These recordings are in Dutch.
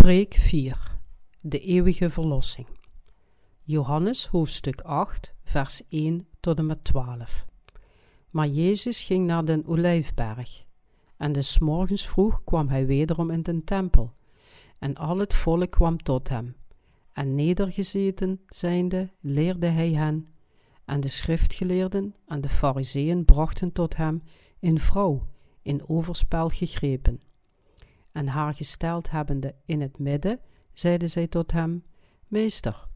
Preek 4 De eeuwige verlossing. Johannes hoofdstuk 8 vers 1 tot en met 12 Maar Jezus ging naar den Olijfberg en des morgens vroeg kwam hij wederom in den tempel en al het volk kwam tot hem. En nedergezeten zijnde leerde hij hen en de schriftgeleerden en de fariseeën brachten tot hem een vrouw in overspel gegrepen en haar gesteld hebbende in het midden, zeide zij tot hem: Meester,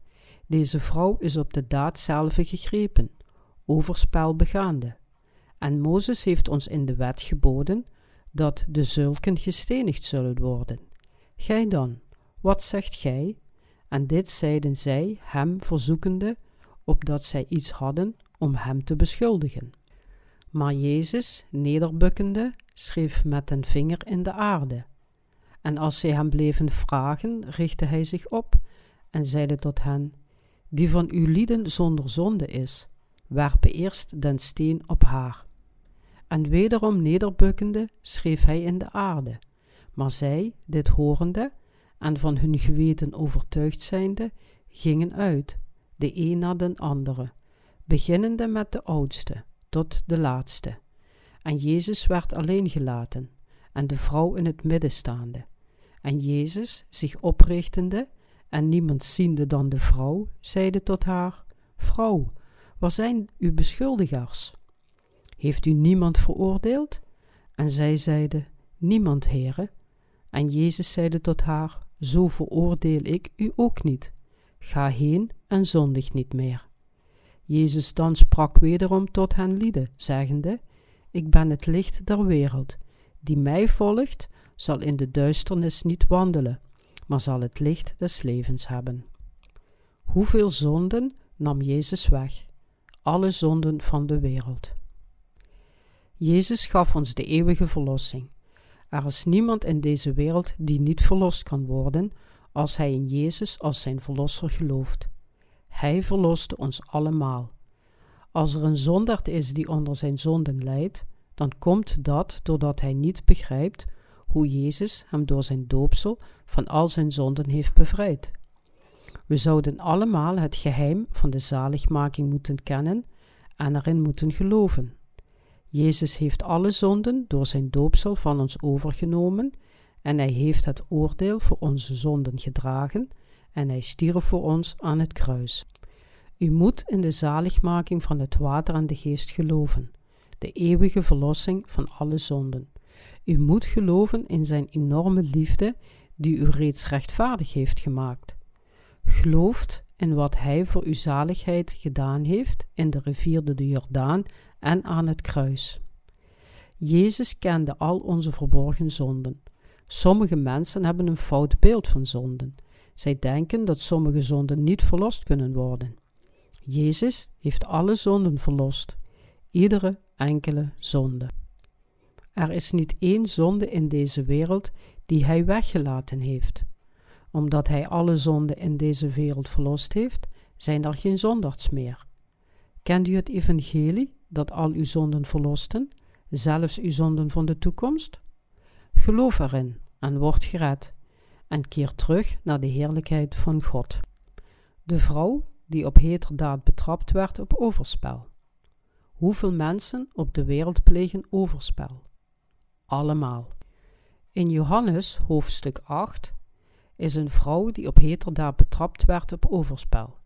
deze vrouw is op de daad zelve gegrepen, overspel begaande. En Mozes heeft ons in de wet geboden dat de zulken gestenigd zullen worden. Gij dan, wat zegt gij? En dit zeiden zij hem verzoekende, opdat zij iets hadden om hem te beschuldigen. Maar Jezus, nederbukkende, schreef met den vinger in de aarde en als zij hem bleven vragen, richtte hij zich op en zeide tot hen: Die van uw lieden zonder zonde is, werpe eerst den steen op haar. En wederom nederbukkende schreef hij in de aarde. Maar zij, dit horende en van hun geweten overtuigd zijnde, gingen uit, de een na den andere, beginnende met de oudste tot de laatste. En Jezus werd alleen gelaten, en de vrouw in het midden staande. En Jezus, zich oprichtende en niemand ziende dan de vrouw, zeide tot haar: Vrouw, waar zijn uw beschuldigers? Heeft u niemand veroordeeld? En zij zeide: Niemand, heren. En Jezus zeide tot haar: Zo veroordeel ik u ook niet. Ga heen en zondig niet meer. Jezus dan sprak wederom tot hen lieden, zeggende: Ik ben het licht der wereld. Die mij volgt, zal in de duisternis niet wandelen, maar zal het licht des levens hebben. Hoeveel zonden nam Jezus weg? Alle zonden van de wereld. Jezus gaf ons de eeuwige verlossing. Er is niemand in deze wereld die niet verlost kan worden als hij in Jezus als zijn verlosser gelooft. Hij verloste ons allemaal. Als er een zondaard is die onder zijn zonden lijdt, dan komt dat doordat hij niet begrijpt hoe Jezus hem door zijn doopsel van al zijn zonden heeft bevrijd. We zouden allemaal het geheim van de zaligmaking moeten kennen en erin moeten geloven. Jezus heeft alle zonden door zijn doopsel van ons overgenomen en hij heeft het oordeel voor onze zonden gedragen en hij stierf voor ons aan het kruis. U moet in de zaligmaking van het water en de geest geloven, de eeuwige verlossing van alle zonden. U moet geloven in zijn enorme liefde die u reeds rechtvaardig heeft gemaakt. Gelooft in wat hij voor uw zaligheid gedaan heeft in de rivier de Jordaan en aan het kruis. Jezus kende al onze verborgen zonden. Sommige mensen hebben een fout beeld van zonden. Zij denken dat sommige zonden niet verlost kunnen worden. Jezus heeft alle zonden verlost, iedere enkele zonde. Er is niet één zonde in deze wereld die hij weggelaten heeft. Omdat hij alle zonden in deze wereld verlost heeft, zijn er geen zondags meer. Kent u het evangelie dat al uw zonden verlosten, zelfs uw zonden van de toekomst? Geloof erin en word gered en keer terug naar de heerlijkheid van God. De vrouw die op heterdaad betrapt werd op overspel. Hoeveel mensen op de wereld plegen overspel? Allemaal. In Johannes hoofdstuk 8 is een vrouw die op heterdaad betrapt werd op overspel.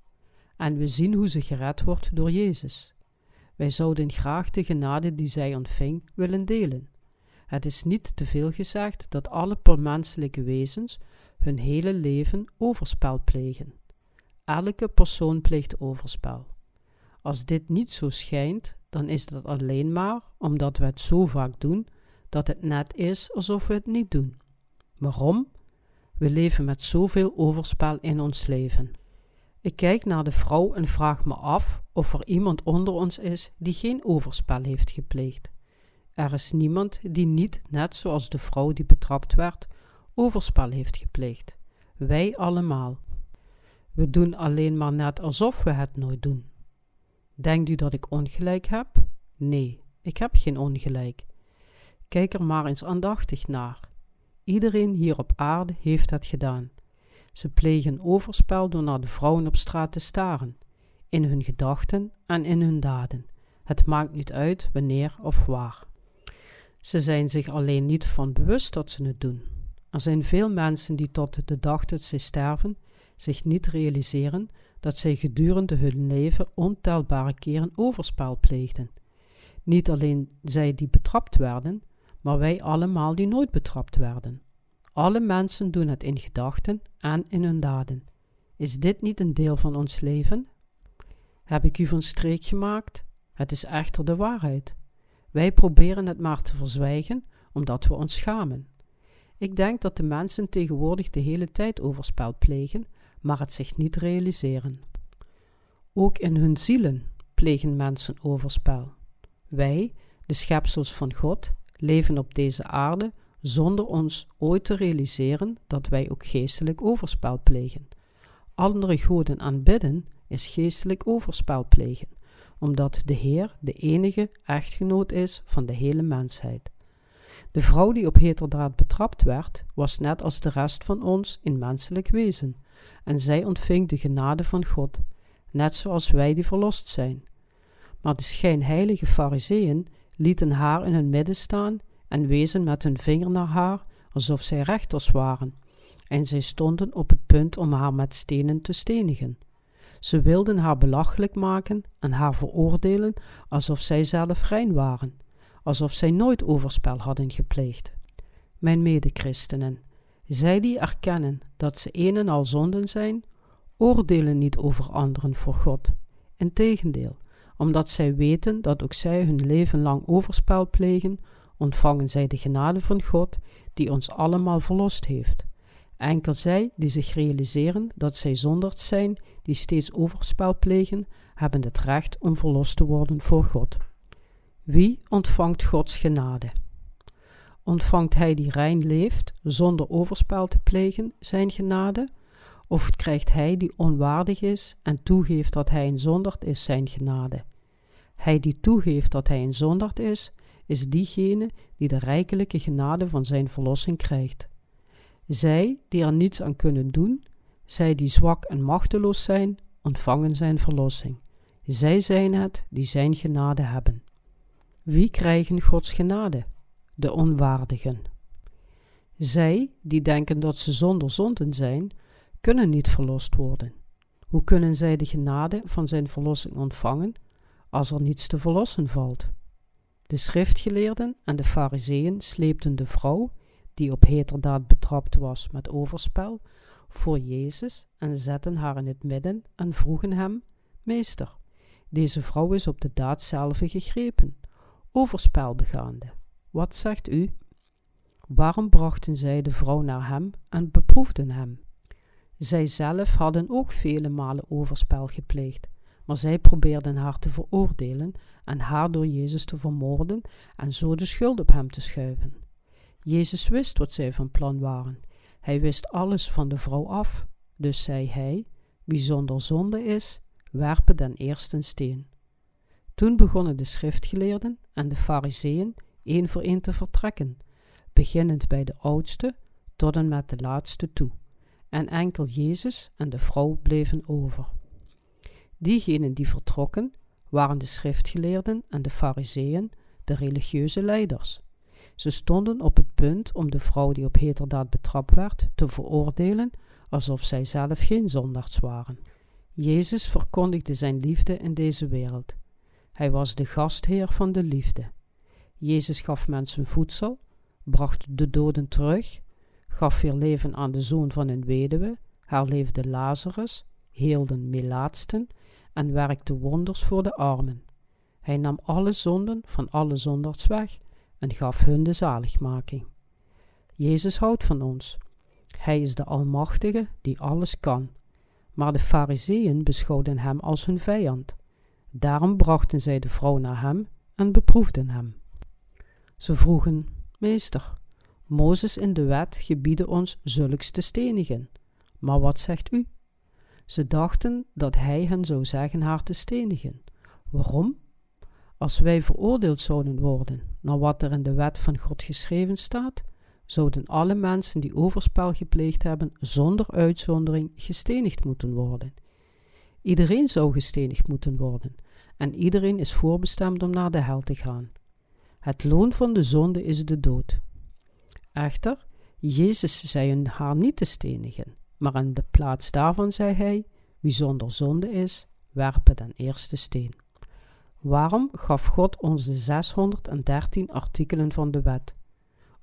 En we zien hoe ze gered wordt door Jezus. Wij zouden graag de genade die zij ontving willen delen. Het is niet te veel gezegd dat alle menselijke wezens hun hele leven overspel plegen. Elke persoon pleegt overspel. Als dit niet zo schijnt, dan is dat alleen maar omdat we het zo vaak doen dat het net is alsof we het niet doen. Waarom? We leven met zoveel overspel in ons leven. Ik kijk naar de vrouw en vraag me af of er iemand onder ons is die geen overspel heeft gepleegd. Er is niemand die niet, net zoals de vrouw die betrapt werd, overspel heeft gepleegd. Wij allemaal. We doen alleen maar net alsof we het nooit doen. Denkt u dat ik ongelijk heb? Nee, ik heb geen ongelijk. Kijk er maar eens aandachtig naar. iedereen hier op aarde heeft het gedaan. Ze plegen overspel door naar de vrouwen op straat te staren, in hun gedachten en in hun daden. Het maakt niet uit wanneer of waar. Ze zijn zich alleen niet van bewust dat ze het doen. Er zijn veel mensen die tot de dag dat zij sterven zich niet realiseren dat zij gedurende hun leven ontelbare keren overspel pleegden. Niet alleen zij die betrapt werden, maar wij allemaal die nooit betrapt werden. Alle mensen doen het in gedachten en in hun daden. Is dit niet een deel van ons leven? Heb ik u van streek gemaakt? Het is echter de waarheid. Wij proberen het maar te verzwijgen omdat we ons schamen. Ik denk dat de mensen tegenwoordig de hele tijd overspel plegen, maar het zich niet realiseren. Ook in hun zielen plegen mensen overspel. Wij, de schepsels van God, leven op deze aarde zonder ons ooit te realiseren dat wij ook geestelijk overspel plegen. Andere goden aanbidden is geestelijk overspel plegen, omdat de Heer de enige echtgenoot is van de hele mensheid. De vrouw die op heterdaad betrapt werd, was net als de rest van ons een menselijk wezen, en zij ontving de genade van God, net zoals wij die verlost zijn. Maar de schijnheilige fariseeën lieten haar in hun midden staan en wezen met hun vinger naar haar, alsof zij rechters waren, en zij stonden op het punt om haar met stenen te stenigen. Ze wilden haar belachelijk maken en haar veroordelen alsof zij zelf rein waren, alsof zij nooit overspel hadden gepleegd. Mijn medechristenen, zij die erkennen dat ze een en al zonden zijn, oordelen niet over anderen voor God. Integendeel, omdat zij weten dat ook zij hun leven lang overspel plegen, ontvangen zij de genade van God, die ons allemaal verlost heeft. Enkel zij die zich realiseren dat zij zonderd zijn, die steeds overspel plegen, hebben het recht om verlost te worden voor God. Wie ontvangt Gods genade? Ontvangt hij die rein leeft, zonder overspel te plegen, zijn genade? Of krijgt hij die onwaardig is en toegeeft dat hij een zonderd is, zijn genade? Hij die toegeeft dat hij een zonderd is, is diegene die de rijkelijke genade van zijn verlossing krijgt. Zij die er niets aan kunnen doen, zij die zwak en machteloos zijn, ontvangen zijn verlossing. Zij zijn het die zijn genade hebben. Wie krijgen Gods genade? De onwaardigen. Zij die denken dat ze zonder zonden zijn, kunnen niet verlost worden. Hoe kunnen zij de genade van zijn verlossing ontvangen als er niets te verlossen valt? De schriftgeleerden en de fariseeën sleepten de vrouw, die op heterdaad betrapt was met overspel, voor Jezus en zetten haar in het midden en vroegen hem: Meester, deze vrouw is op de daad zelf gegrepen, overspel begaande. Wat zegt u? Waarom brachten zij de vrouw naar hem en beproefden hem? Zij zelf hadden ook vele malen overspel gepleegd, maar zij probeerden haar te veroordelen en haar door Jezus te vermoorden en zo de schuld op hem te schuiven. Jezus wist wat zij van plan waren. Hij wist alles van de vrouw af, dus zei hij: Wie zonder zonde is, werpen den eerste steen. Toen begonnen de schriftgeleerden en de fariseeën één voor één te vertrekken, beginnend bij de oudste tot en met de laatste toe, en enkel Jezus en de vrouw bleven over. Diegenen die vertrokken, waren de schriftgeleerden en de fariseeën, de religieuze leiders. Ze stonden op het punt om de vrouw die op heterdaad betrapt werd te veroordelen, alsof zij zelf geen zondags waren. Jezus verkondigde zijn liefde in deze wereld. Hij was de gastheer van de liefde. Jezus gaf mensen voedsel, bracht de doden terug, gaf weer leven aan de zoon van een weduwe, herleefde Lazarus, heelde melaatsten en werkte wonders voor de armen. Hij nam alle zonden van alle zondaars weg en gaf hun de zaligmaking. Jezus houdt van ons. Hij is de Almachtige die alles kan. Maar de Fariseeën beschouwden hem als hun vijand. Daarom brachten zij de vrouw naar hem en beproefden hem. Ze vroegen: Meester, Mozes in de wet gebieden ons zulks te stenigen. Maar wat zegt u? Ze dachten dat hij hen zou zeggen haar te stenigen. Waarom? Als wij veroordeeld zouden worden naar wat er in de wet van God geschreven staat, zouden alle mensen die overspel gepleegd hebben zonder uitzondering gestenigd moeten worden. Iedereen zou gestenigd moeten worden en iedereen is voorbestemd om naar de hel te gaan. Het loon van de zonde is de dood. Echter, Jezus zei hun haar niet te stenigen, maar in de plaats daarvan zei hij: Wie zonder zonde is, werpen den eerste steen. Waarom gaf God ons de 613 artikelen van de wet?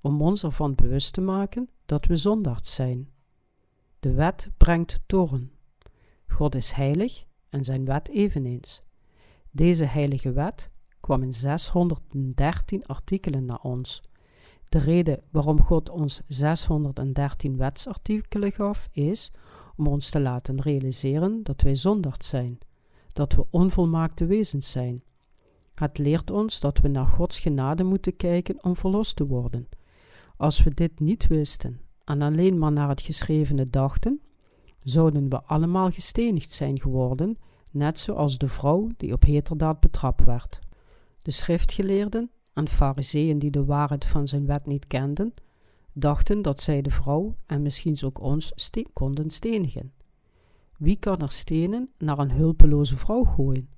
Om ons ervan bewust te maken dat we zondaars zijn. De wet brengt toren. God is heilig en zijn wet eveneens. Deze heilige wet kwam in 613 artikelen naar ons. De reden waarom God ons 613 wetsartikelen gaf, is om ons te laten realiseren dat wij zondaard zijn, dat we onvolmaakte wezens zijn. Het leert ons dat we naar Gods genade moeten kijken om verlost te worden. Als we dit niet wisten en alleen maar naar het geschrevene dachten, zouden we allemaal gestenigd zijn geworden, net zoals de vrouw die op heterdaad betrapt werd. De schriftgeleerden en fariseeën die de waarheid van zijn wet niet kenden, dachten dat zij de vrouw en misschien ook ons konden stenigen. Wie kan er stenen naar een hulpeloze vrouw gooien?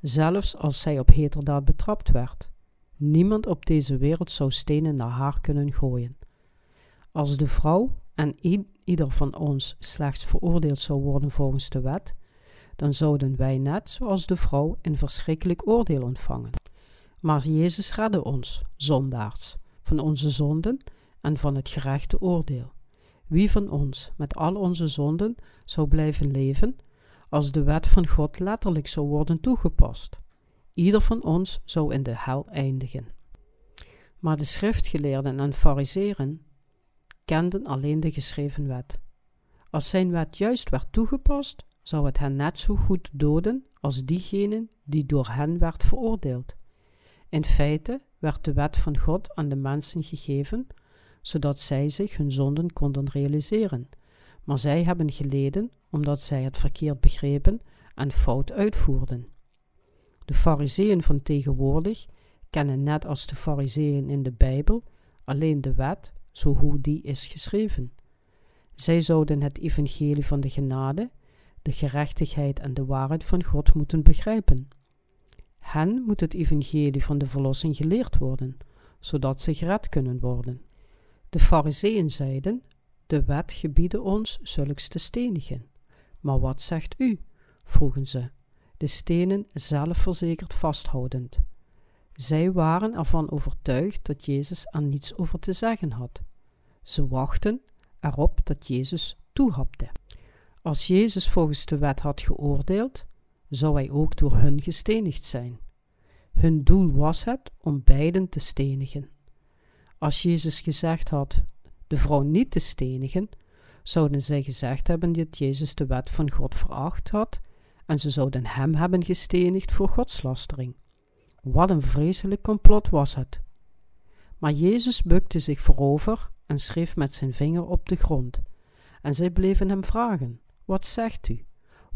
Zelfs als zij op heterdaad betrapt werd. Niemand op deze wereld zou stenen naar haar kunnen gooien. Als de vrouw en ieder van ons slechts veroordeeld zou worden volgens de wet, dan zouden wij net zoals de vrouw een verschrikkelijk oordeel ontvangen. Maar Jezus redde ons, zondaars, van onze zonden en van het gerechte oordeel. Wie van ons met al onze zonden zou blijven leven als de wet van God letterlijk zou worden toegepast? Ieder van ons zou in de hel eindigen. Maar de schriftgeleerden en fariseren kenden alleen de geschreven wet. Als zijn wet juist werd toegepast, zou het hen net zo goed doden als diegene die door hen werd veroordeeld. In feite werd de wet van God aan de mensen gegeven, zodat zij zich hun zonden konden realiseren, maar zij hebben geleden omdat zij het verkeerd begrepen en fout uitvoerden. De fariseeën van tegenwoordig kennen net als de fariseeën in de Bijbel alleen de wet zo hoe die is geschreven. Zij zouden het evangelie van de genade, de gerechtigheid en de waarheid van God moeten begrijpen. Hen moet het evangelie van de verlossing geleerd worden, zodat ze gered kunnen worden. De fariseeën zeiden, de wet gebieden ons zulks te stenigen. Maar wat zegt u? vroegen ze, de stenen zelfverzekerd vasthoudend. Zij waren ervan overtuigd dat Jezus er niets over te zeggen had. Ze wachten erop dat Jezus toehapte. Als Jezus volgens de wet had geoordeeld, zou hij ook door hun gestenigd zijn. Hun doel was het om beiden te stenigen. Als Jezus gezegd had de vrouw niet te stenigen, zouden zij gezegd hebben dat Jezus de wet van God veracht had en ze zouden hem hebben gestenigd voor godslastering. Wat een vreselijk complot was het. Maar Jezus bukte zich voorover en schreef met zijn vinger op de grond. En zij bleven hem vragen: Wat zegt u?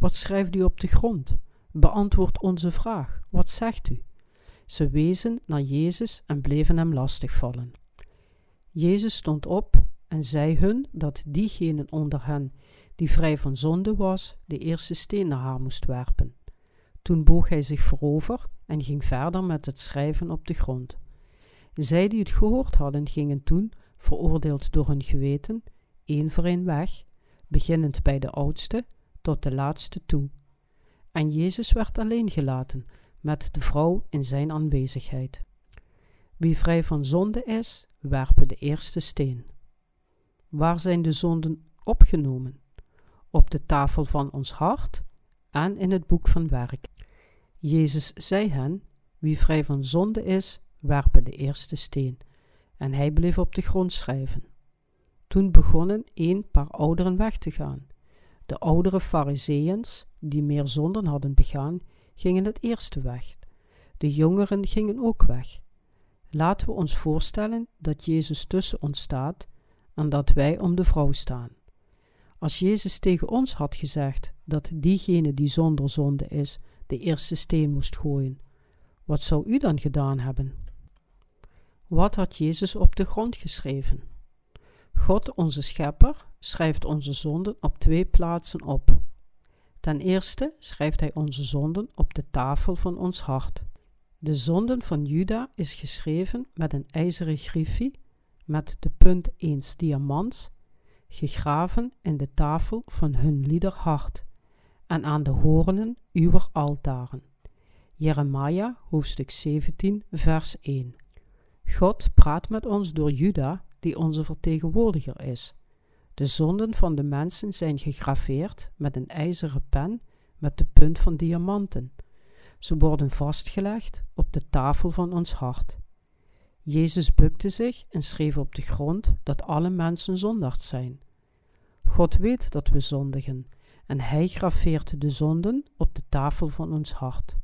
Wat schrijft u op de grond? Beantwoord onze vraag: Wat zegt u? Ze wezen naar Jezus en bleven hem lastigvallen. Jezus stond op en zei hun dat diegene onder hen die vrij van zonde was, de eerste steen naar haar moest werpen. Toen boog hij zich voorover en ging verder met het schrijven op de grond. Zij die het gehoord hadden, gingen toen, veroordeeld door hun geweten, één voor één weg, beginnend bij de oudste tot de laatste toe. En Jezus werd alleen gelaten, met de vrouw in zijn aanwezigheid. Wie vrij van zonde is, werpen de eerste steen. Waar zijn de zonden opgenomen? Op de tafel van ons hart en in het boek van werk. Jezus zei hen: Wie vrij van zonde is, werpen de eerste steen. En hij bleef op de grond schrijven. Toen begonnen een paar ouderen weg te gaan. De oudere Fariseeërs, die meer zonden hadden begaan, gingen het eerste weg. De jongeren gingen ook weg. Laten we ons voorstellen dat Jezus tussen ons staat en dat wij om de vrouw staan. Als Jezus tegen ons had gezegd dat diegene die zonder zonde is, de eerste steen moest gooien, wat zou u dan gedaan hebben? Wat had Jezus op de grond geschreven? God, onze schepper, schrijft onze zonden op twee plaatsen op. Ten eerste schrijft hij onze zonden op de tafel van ons hart. De zonden van Juda is geschreven met een ijzeren griffie met de punt eens diamants, gegraven in de tafel van hun lieder hart en aan de hoornen uwer altaren. Jeremia hoofdstuk 17 vers 1 God praat met ons door Juda, die onze vertegenwoordiger is. De zonden van de mensen zijn gegraveerd met een ijzeren pen met de punt van diamanten. Ze worden vastgelegd op de tafel van ons hart. Jezus bukte zich en schreef op de grond dat alle mensen zondaars zijn. God weet dat we zondigen en hij graveert de zonden op de tafel van ons hart.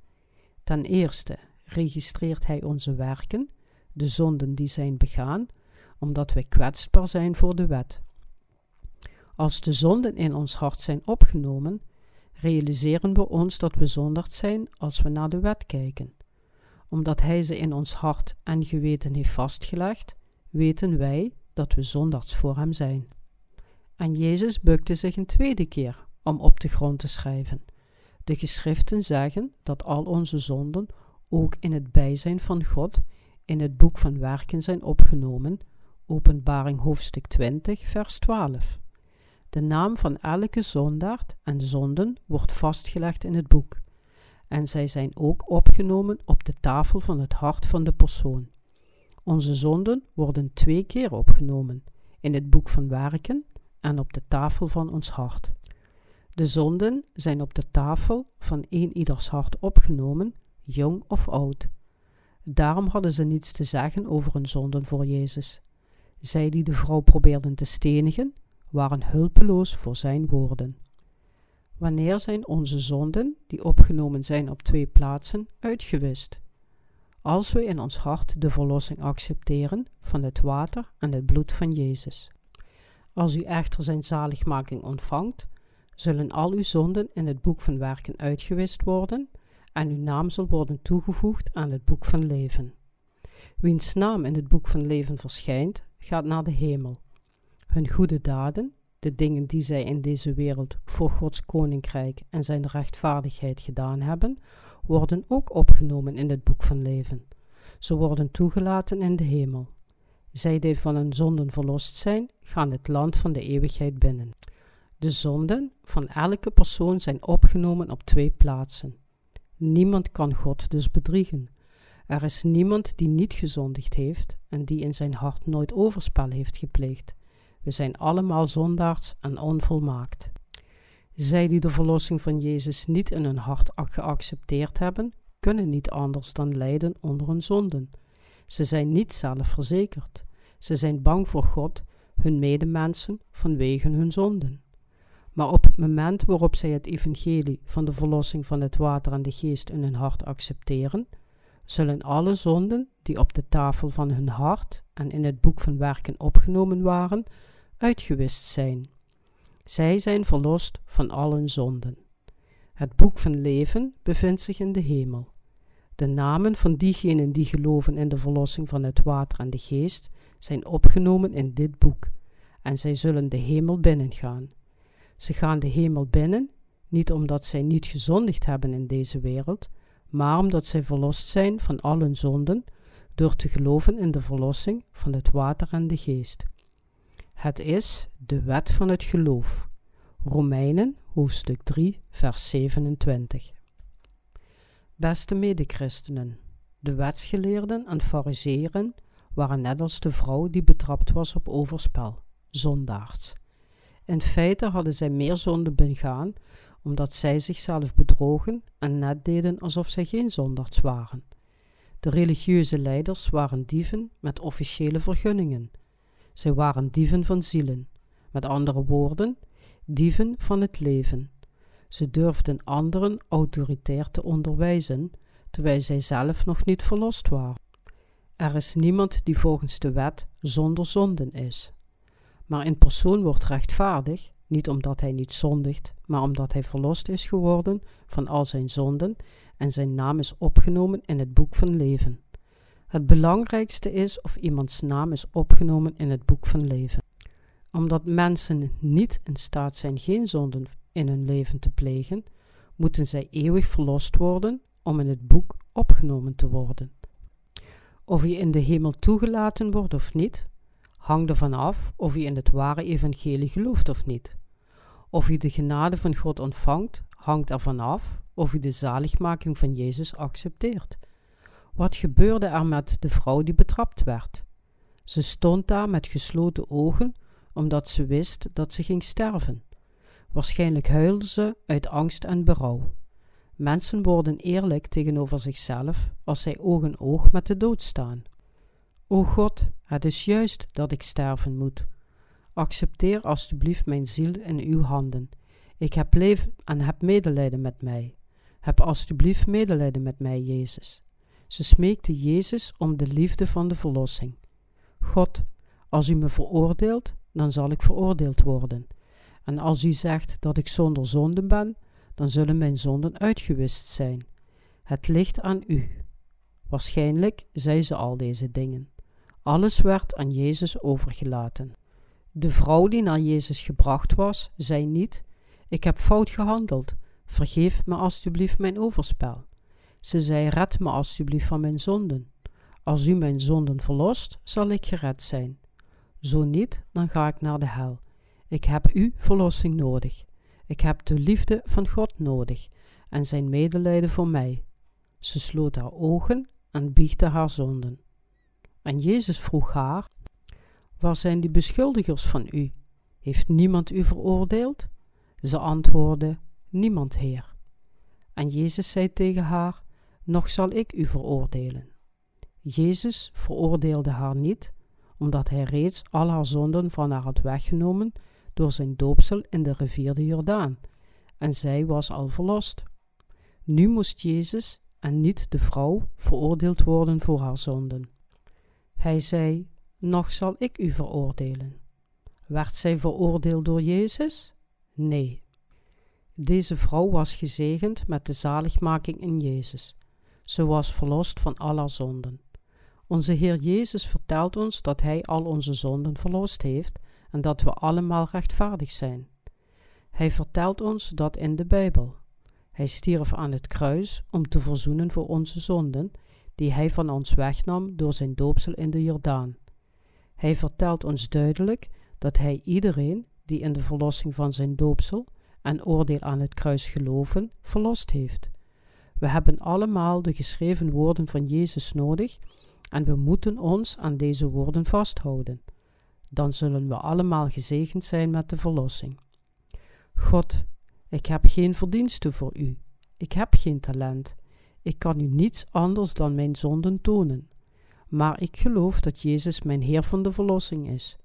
Ten eerste registreert hij onze werken, de zonden die zijn begaan, omdat wij kwetsbaar zijn voor de wet. Als de zonden in ons hart zijn opgenomen, realiseren we ons dat we zondigd zijn als we naar de wet kijken. Omdat Hij ze in ons hart en geweten heeft vastgelegd, weten wij dat we zondags voor Hem zijn. En Jezus bukte zich een tweede keer om op de grond te schrijven. De geschriften zeggen dat al onze zonden ook in het bijzijn van God in het boek van werken zijn opgenomen, Openbaring hoofdstuk 20, vers 12. De naam van elke zondaard en zonden wordt vastgelegd in het boek, en zij zijn ook opgenomen op de tafel van het hart van de persoon. Onze zonden worden twee keer opgenomen, in het boek van werken en op de tafel van ons hart. De zonden zijn op de tafel van een ieders hart opgenomen, jong of oud. Daarom hadden ze niets te zeggen over hun zonden voor Jezus. Zij die de vrouw probeerden te stenigen, waren hulpeloos voor zijn woorden. Wanneer zijn onze zonden, die opgenomen zijn op twee plaatsen, uitgewist? Als we in ons hart de verlossing accepteren van het water en het bloed van Jezus. Als u echter zijn zaligmaking ontvangt, zullen al uw zonden in het boek van werken uitgewist worden en uw naam zal worden toegevoegd aan het boek van leven. Wiens naam in het boek van leven verschijnt, gaat naar de hemel hun goede daden, de dingen die zij in deze wereld voor Gods koninkrijk en zijn rechtvaardigheid gedaan hebben, worden ook opgenomen in het boek van leven. Ze worden toegelaten in de hemel. Zij die van hun zonden verlost zijn, gaan het land van de eeuwigheid binnen. De zonden van elke persoon zijn opgenomen op twee plaatsen. Niemand kan God dus bedriegen. Er is niemand die niet gezondigd heeft en die in zijn hart nooit overspel heeft gepleegd. We zijn allemaal zondaars en onvolmaakt. Zij die de verlossing van Jezus niet in hun hart geaccepteerd hebben, kunnen niet anders dan lijden onder hun zonden. Ze zijn niet zelfverzekerd. Ze zijn bang voor God, hun medemensen, vanwege hun zonden. Maar op het moment waarop zij het evangelie van de verlossing van het water en de geest in hun hart accepteren, zullen alle zonden die op de tafel van hun hart en in het boek van werken opgenomen waren, uitgewist zijn. Zij zijn verlost van allen zonden. Het boek van leven bevindt zich in de hemel. De namen van diegenen die geloven in de verlossing van het water en de geest zijn opgenomen in dit boek, en zij zullen de hemel binnengaan. Ze gaan de hemel binnen, niet omdat zij niet gezondigd hebben in deze wereld, maar omdat zij verlost zijn van allen zonden, door te geloven in de verlossing van het water en de geest. Het is de wet van het geloof. Romeinen hoofdstuk 3, vers 27. Beste medechristenen, de wetsgeleerden en fariseeren waren net als de vrouw die betrapt was op overspel, zondaars. In feite hadden zij meer zonde begaan, omdat zij zichzelf bedrogen en net deden alsof zij geen zondaars waren. De religieuze leiders waren dieven met officiële vergunningen zij waren dieven van zielen, met andere woorden, dieven van het leven. Ze durfden anderen autoritair te onderwijzen, terwijl zij zelf nog niet verlost waren. Er is niemand die volgens de wet zonder zonden is. Maar een persoon wordt rechtvaardig, niet omdat hij niet zondigt, maar omdat hij verlost is geworden van al zijn zonden en zijn naam is opgenomen in het boek van leven. Het belangrijkste is of iemands naam is opgenomen in het boek van leven. omdat mensen niet in staat zijn geen zonden in hun leven te plegen, moeten zij eeuwig verlost worden om in het boek opgenomen te worden. Of je in de hemel toegelaten wordt of niet, hangt ervan af of je in het ware evangelie gelooft of niet. Of je de genade van God ontvangt, hangt ervan af of je de zaligmaking van Jezus accepteert. Wat gebeurde er met de vrouw die betrapt werd? Ze stond daar met gesloten ogen, omdat ze wist dat ze ging sterven. Waarschijnlijk huilde ze uit angst en berouw. Mensen worden eerlijk tegenover zichzelf als zij oog in oog met de dood staan. O God, het is juist dat ik sterven moet. Accepteer alstublieft mijn ziel in uw handen. Ik heb leven en heb medelijden met mij. Heb alstublieft medelijden met mij, Jezus. Ze smeekte Jezus om de liefde van de verlossing. God, als u me veroordeelt, dan zal ik veroordeeld worden. En als u zegt dat ik zonder zonde ben, dan zullen mijn zonden uitgewist zijn. Het ligt aan u. Waarschijnlijk zei ze al deze dingen. Alles werd aan Jezus overgelaten. De vrouw die naar Jezus gebracht was, zei niet: Ik heb fout gehandeld, vergeef me alstublieft mijn overspel. Ze zei: Red me alstublieft van mijn zonden. Als u mijn zonden verlost, zal ik gered zijn. Zo niet, dan ga ik naar de hel. Ik heb uw verlossing nodig. Ik heb de liefde van God nodig en zijn medelijden voor mij. Ze sloot haar ogen en biechtte haar zonden. En Jezus vroeg haar: Waar zijn die beschuldigers van u? Heeft niemand u veroordeeld? Ze antwoordde: Niemand, Heer. En Jezus zei tegen haar: Nog zal ik u veroordelen. Jezus veroordeelde haar niet, omdat hij reeds al haar zonden van haar had weggenomen door zijn doopsel in de rivier de Jordaan, en zij was al verlost. Nu moest Jezus en niet de vrouw veroordeeld worden voor haar zonden. Hij zei: Nog zal ik u veroordelen. Werd zij veroordeeld door Jezus? Nee. Deze vrouw was gezegend met de zaligmaking in Jezus. Ze was verlost van al haar zonden. Onze Heer Jezus vertelt ons dat Hij al onze zonden verlost heeft en dat we allemaal rechtvaardig zijn. Hij vertelt ons dat in de Bijbel. Hij stierf aan het kruis om te verzoenen voor onze zonden, die Hij van ons wegnam door zijn doopsel in de Jordaan. Hij vertelt ons duidelijk dat Hij iedereen die in de verlossing van zijn doopsel en oordeel aan het kruis geloven, verlost heeft. We hebben allemaal de geschreven woorden van Jezus nodig en we moeten ons aan deze woorden vasthouden. Dan zullen we allemaal gezegend zijn met de verlossing. God, ik heb geen verdienste voor u. Ik heb geen talent. Ik kan u niets anders dan mijn zonden tonen. Maar ik geloof dat Jezus mijn Heer van de verlossing is.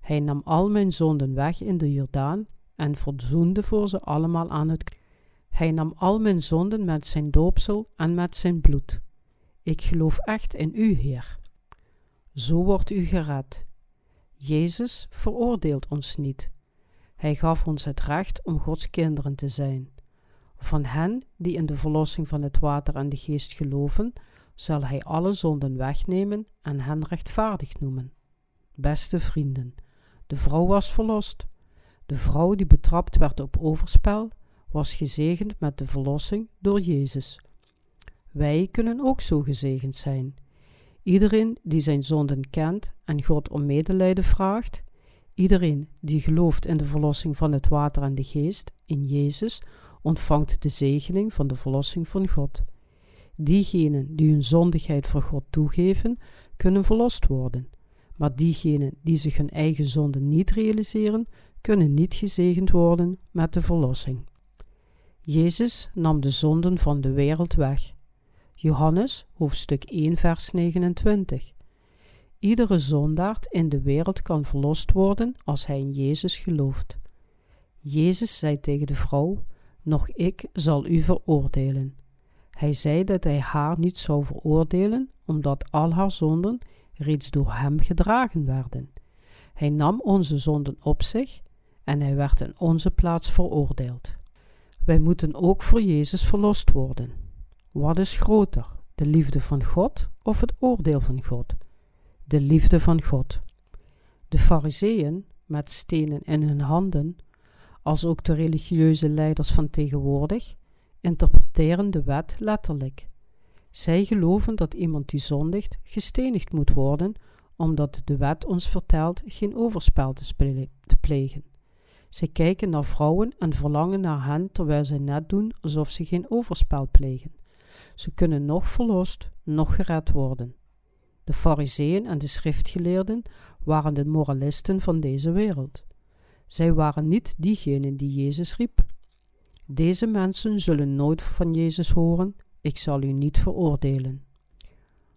Hij nam al mijn zonden weg in de Jordaan en verzoende voor ze allemaal aan het Hij nam al mijn zonden met zijn doopsel en met zijn bloed. Ik geloof echt in u, Heer. Zo wordt u gered. Jezus veroordeelt ons niet. Hij gaf ons het recht om Gods kinderen te zijn. Van hen die in de verlossing van het water en de geest geloven, zal Hij alle zonden wegnemen en hen rechtvaardig noemen. Beste vrienden, de vrouw was verlost. De vrouw die betrapt werd op overspel, was gezegend met de verlossing door Jezus. Wij kunnen ook zo gezegend zijn. Iedereen die zijn zonden kent en God om medelijden vraagt, iedereen die gelooft in de verlossing van het water en de geest, in Jezus, ontvangt de zegening van de verlossing van God. Diegenen die hun zondigheid voor God toegeven, kunnen verlost worden. Maar diegenen die zich hun eigen zonde niet realiseren, kunnen niet gezegend worden met de verlossing. Jezus nam de zonden van de wereld weg. Johannes hoofdstuk 1 vers 29. Iedere zondaard in de wereld kan verlost worden als hij in Jezus gelooft. Jezus zei tegen de vrouw: Nog ik zal u veroordelen. Hij zei dat hij haar niet zou veroordelen, omdat al haar zonden reeds door hem gedragen werden. Hij nam onze zonden op zich en hij werd in onze plaats veroordeeld. Wij moeten ook voor Jezus verlost worden. Wat is groter, de liefde van God of het oordeel van God? De liefde van God. De Fariseeën met stenen in hun handen, als ook de religieuze leiders van tegenwoordig, interpreteren de wet letterlijk. Zij geloven dat iemand die zondigt gestenigd moet worden, omdat de wet ons vertelt geen overspel te, plegen. Zij kijken naar vrouwen en verlangen naar hen terwijl zij net doen alsof ze geen overspel plegen. Ze kunnen nog verlost, nog gered worden. De fariseeën en de schriftgeleerden waren de moralisten van deze wereld. Zij waren niet diegenen die Jezus riep. Deze mensen zullen nooit van Jezus horen, ik zal u niet veroordelen.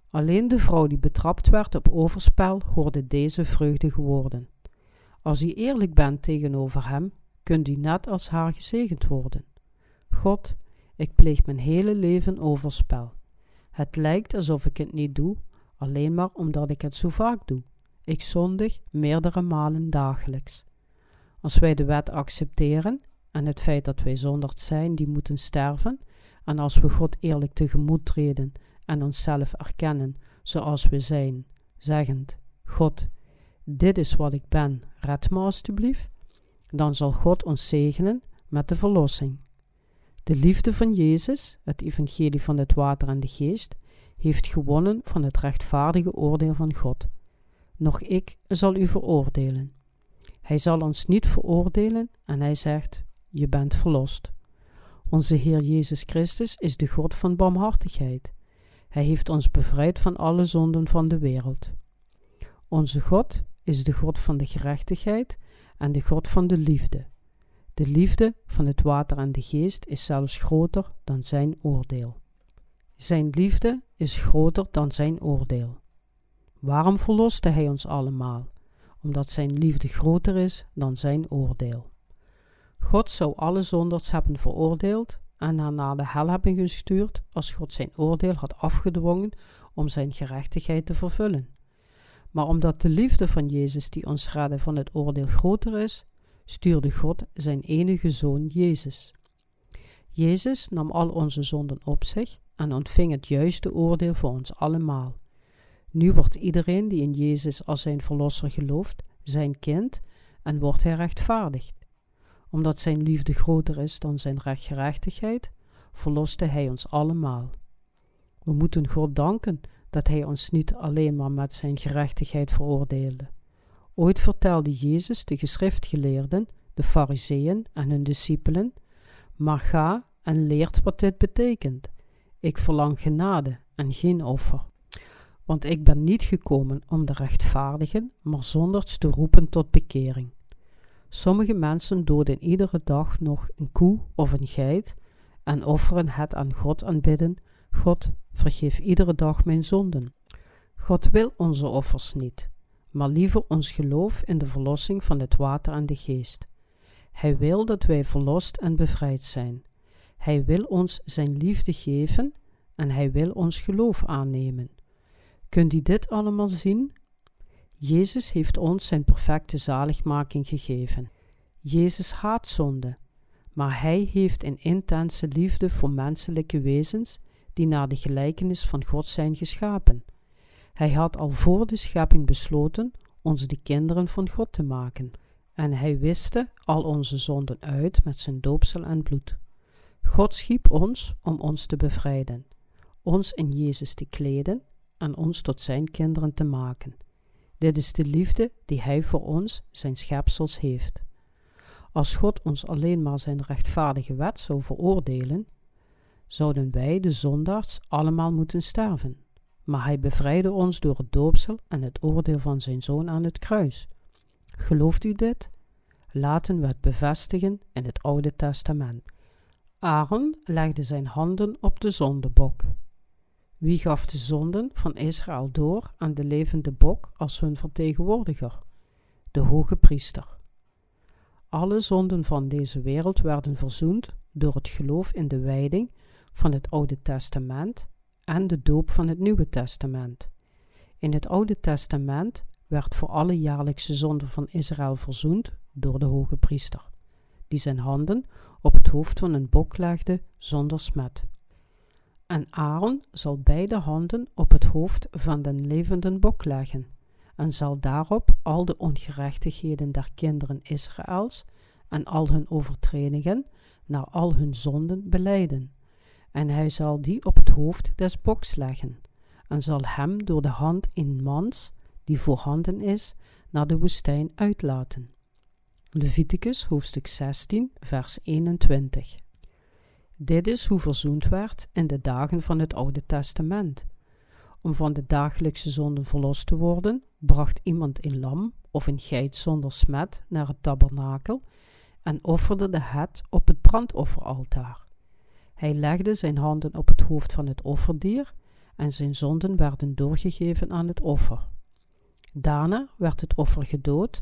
Alleen de vrouw die betrapt werd op overspel hoorde deze vreugdige woorden. Als u eerlijk bent tegenover hem, kunt u net als haar gezegend worden. God, ik pleeg mijn hele leven overspel. Het lijkt alsof ik het niet doe, alleen maar omdat ik het zo vaak doe. Ik zondig meerdere malen dagelijks. Als wij de wet accepteren en het feit dat wij zonderd zijn die moeten sterven, en als we God eerlijk tegemoet treden en onszelf erkennen zoals we zijn, zeggend: God, dit is wat ik ben, red me alstublieft, dan zal God ons zegenen met de verlossing. De liefde van Jezus, het evangelie van het water en de geest, heeft gewonnen van het rechtvaardige oordeel van God. Nog ik zal u veroordelen. Hij zal ons niet veroordelen en hij zegt: Je bent verlost. Onze Heer Jezus Christus is de God van barmhartigheid. Hij heeft ons bevrijd van alle zonden van de wereld. Onze God is de God van de gerechtigheid en de God van de liefde. De liefde van het water en de geest is zelfs groter dan zijn oordeel. Zijn liefde is groter dan zijn oordeel. Waarom verloste Hij ons allemaal? Omdat Zijn liefde groter is dan Zijn oordeel. God zou alle zondaars hebben veroordeeld en haar naar de hel hebben gestuurd als God zijn oordeel had afgedwongen om zijn gerechtigheid te vervullen. Maar omdat de liefde van Jezus die ons redde van het oordeel groter is, stuurde God zijn enige zoon Jezus. Jezus nam al onze zonden op zich en ontving het juiste oordeel voor ons allemaal. Nu wordt iedereen die in Jezus als zijn verlosser gelooft, zijn kind en wordt hij rechtvaardigd. Omdat zijn liefde groter is dan zijn rechtgerechtigheid, verloste hij ons allemaal. We moeten God danken dat hij ons niet alleen maar met zijn gerechtigheid veroordeelde. Ooit vertelde Jezus de geschriftgeleerden, de fariseeën en hun discipelen, maar ga en leert wat dit betekent. Ik verlang genade en geen offer. Want ik ben niet gekomen om de rechtvaardigen, maar zondags te roepen tot bekering. Sommige mensen doden iedere dag nog een koe of een geit en offeren het aan God aanbidden. God, vergeef iedere dag mijn zonden. God wil onze offers niet, maar liever ons geloof in de verlossing van het water en de geest. Hij wil dat wij verlost en bevrijd zijn. Hij wil ons zijn liefde geven en hij wil ons geloof aannemen. Kunt u dit allemaal zien? Jezus heeft ons zijn perfecte zaligmaking gegeven. Jezus haat zonde, maar hij heeft een intense liefde voor menselijke wezens die naar de gelijkenis van God zijn geschapen. Hij had al voor de schepping besloten ons de kinderen van God te maken, en hij wiste al onze zonden uit met zijn doopsel en bloed. God schiep ons om ons te bevrijden, ons in Jezus te kleden en ons tot zijn kinderen te maken. Dit is de liefde die hij voor ons, zijn schepsels, heeft. Als God ons alleen maar zijn rechtvaardige wet zou veroordelen, zouden wij, de zondaars, allemaal moeten sterven. Maar hij bevrijdde ons door het doopsel en het oordeel van zijn zoon aan het kruis. Gelooft u dit? Laten we het bevestigen in het Oude Testament. Aaron legde zijn handen op de zondebok. Wie gaf de zonden van Israël door aan de levende bok als hun vertegenwoordiger? De hoge priester. Alle zonden van deze wereld werden verzoend door het geloof in de wijding van het Oude Testament en de doop van het Nieuwe Testament. In het Oude Testament werd voor alle jaarlijkse zonden van Israël verzoend door de hoge priester, die zijn handen op het hoofd van een bok legde zonder smet. En Aaron zal beide handen op het hoofd van den levende bok leggen, en zal daarop al de ongerechtigheden der kinderen Israëls en al hun overtredingen naar al hun zonden beleiden. En hij zal die op het hoofd des boks leggen, en zal hem door de hand in mans, die voorhanden is, naar de woestijn uitlaten. Leviticus hoofdstuk 16, vers 21. Dit is hoe verzoend werd in de dagen van het Oude Testament. Om van de dagelijkse zonden verlost te worden, bracht iemand een lam of een geit zonder smet naar het tabernakel en offerde de het op het brandofferaltaar. Hij legde zijn handen op het hoofd van het offerdier en zijn zonden werden doorgegeven aan het offer. Daarna werd het offer gedood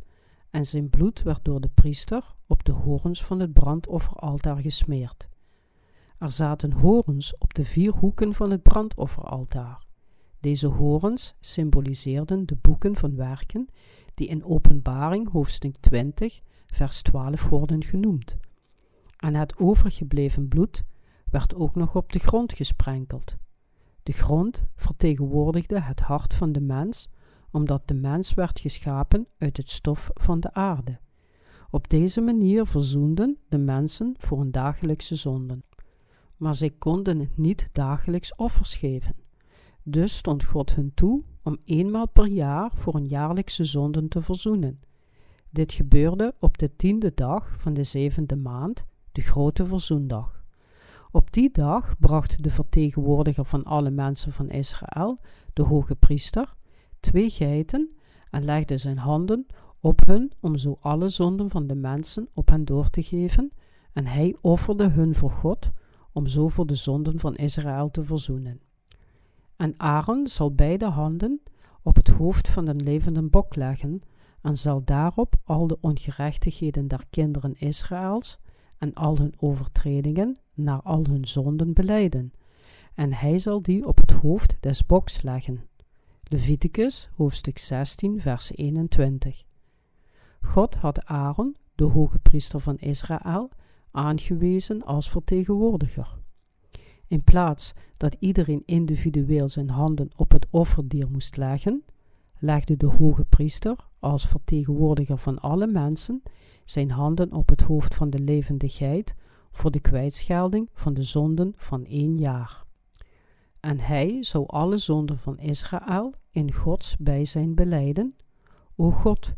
en zijn bloed werd door de priester op de horens van het brandofferaltaar gesmeerd. Er zaten horens op de vier hoeken van het brandofferaltaar. Deze horens symboliseerden de boeken van werken die in Openbaring hoofdstuk 20 vers 12 worden genoemd. En het overgebleven bloed werd ook nog op de grond gesprenkeld. De grond vertegenwoordigde het hart van de mens, omdat de mens werd geschapen uit het stof van de aarde. Op deze manier verzoenden de mensen voor hun dagelijkse zonden. Maar zij konden niet dagelijks offers geven. Dus stond God hun toe om eenmaal per jaar voor een jaarlijkse zonden te verzoenen. Dit gebeurde op de tiende dag van de zevende maand, de grote verzoendag. Op die dag bracht de vertegenwoordiger van alle mensen van Israël, de hoge priester, twee geiten en legde zijn handen op hun om zo alle zonden van de mensen op hen door te geven, en hij offerde hun voor God om zo voor de zonden van Israël te verzoenen. En Aaron zal beide handen op het hoofd van een levende bok leggen en zal daarop al de ongerechtigheden der kinderen Israëls en al hun overtredingen naar al hun zonden beleiden. En hij zal die op het hoofd des boks leggen. Leviticus hoofdstuk 16 vers 21 God had Aaron, de hoge priester van Israël, aangewezen als vertegenwoordiger. In plaats dat iedereen individueel zijn handen op het offerdier moest leggen, legde de hoge priester, als vertegenwoordiger van alle mensen, zijn handen op het hoofd van de levende geit voor de kwijtschelding van de zonden van één jaar. En hij zou alle zonden van Israël in Gods bijzijn beleiden. O God,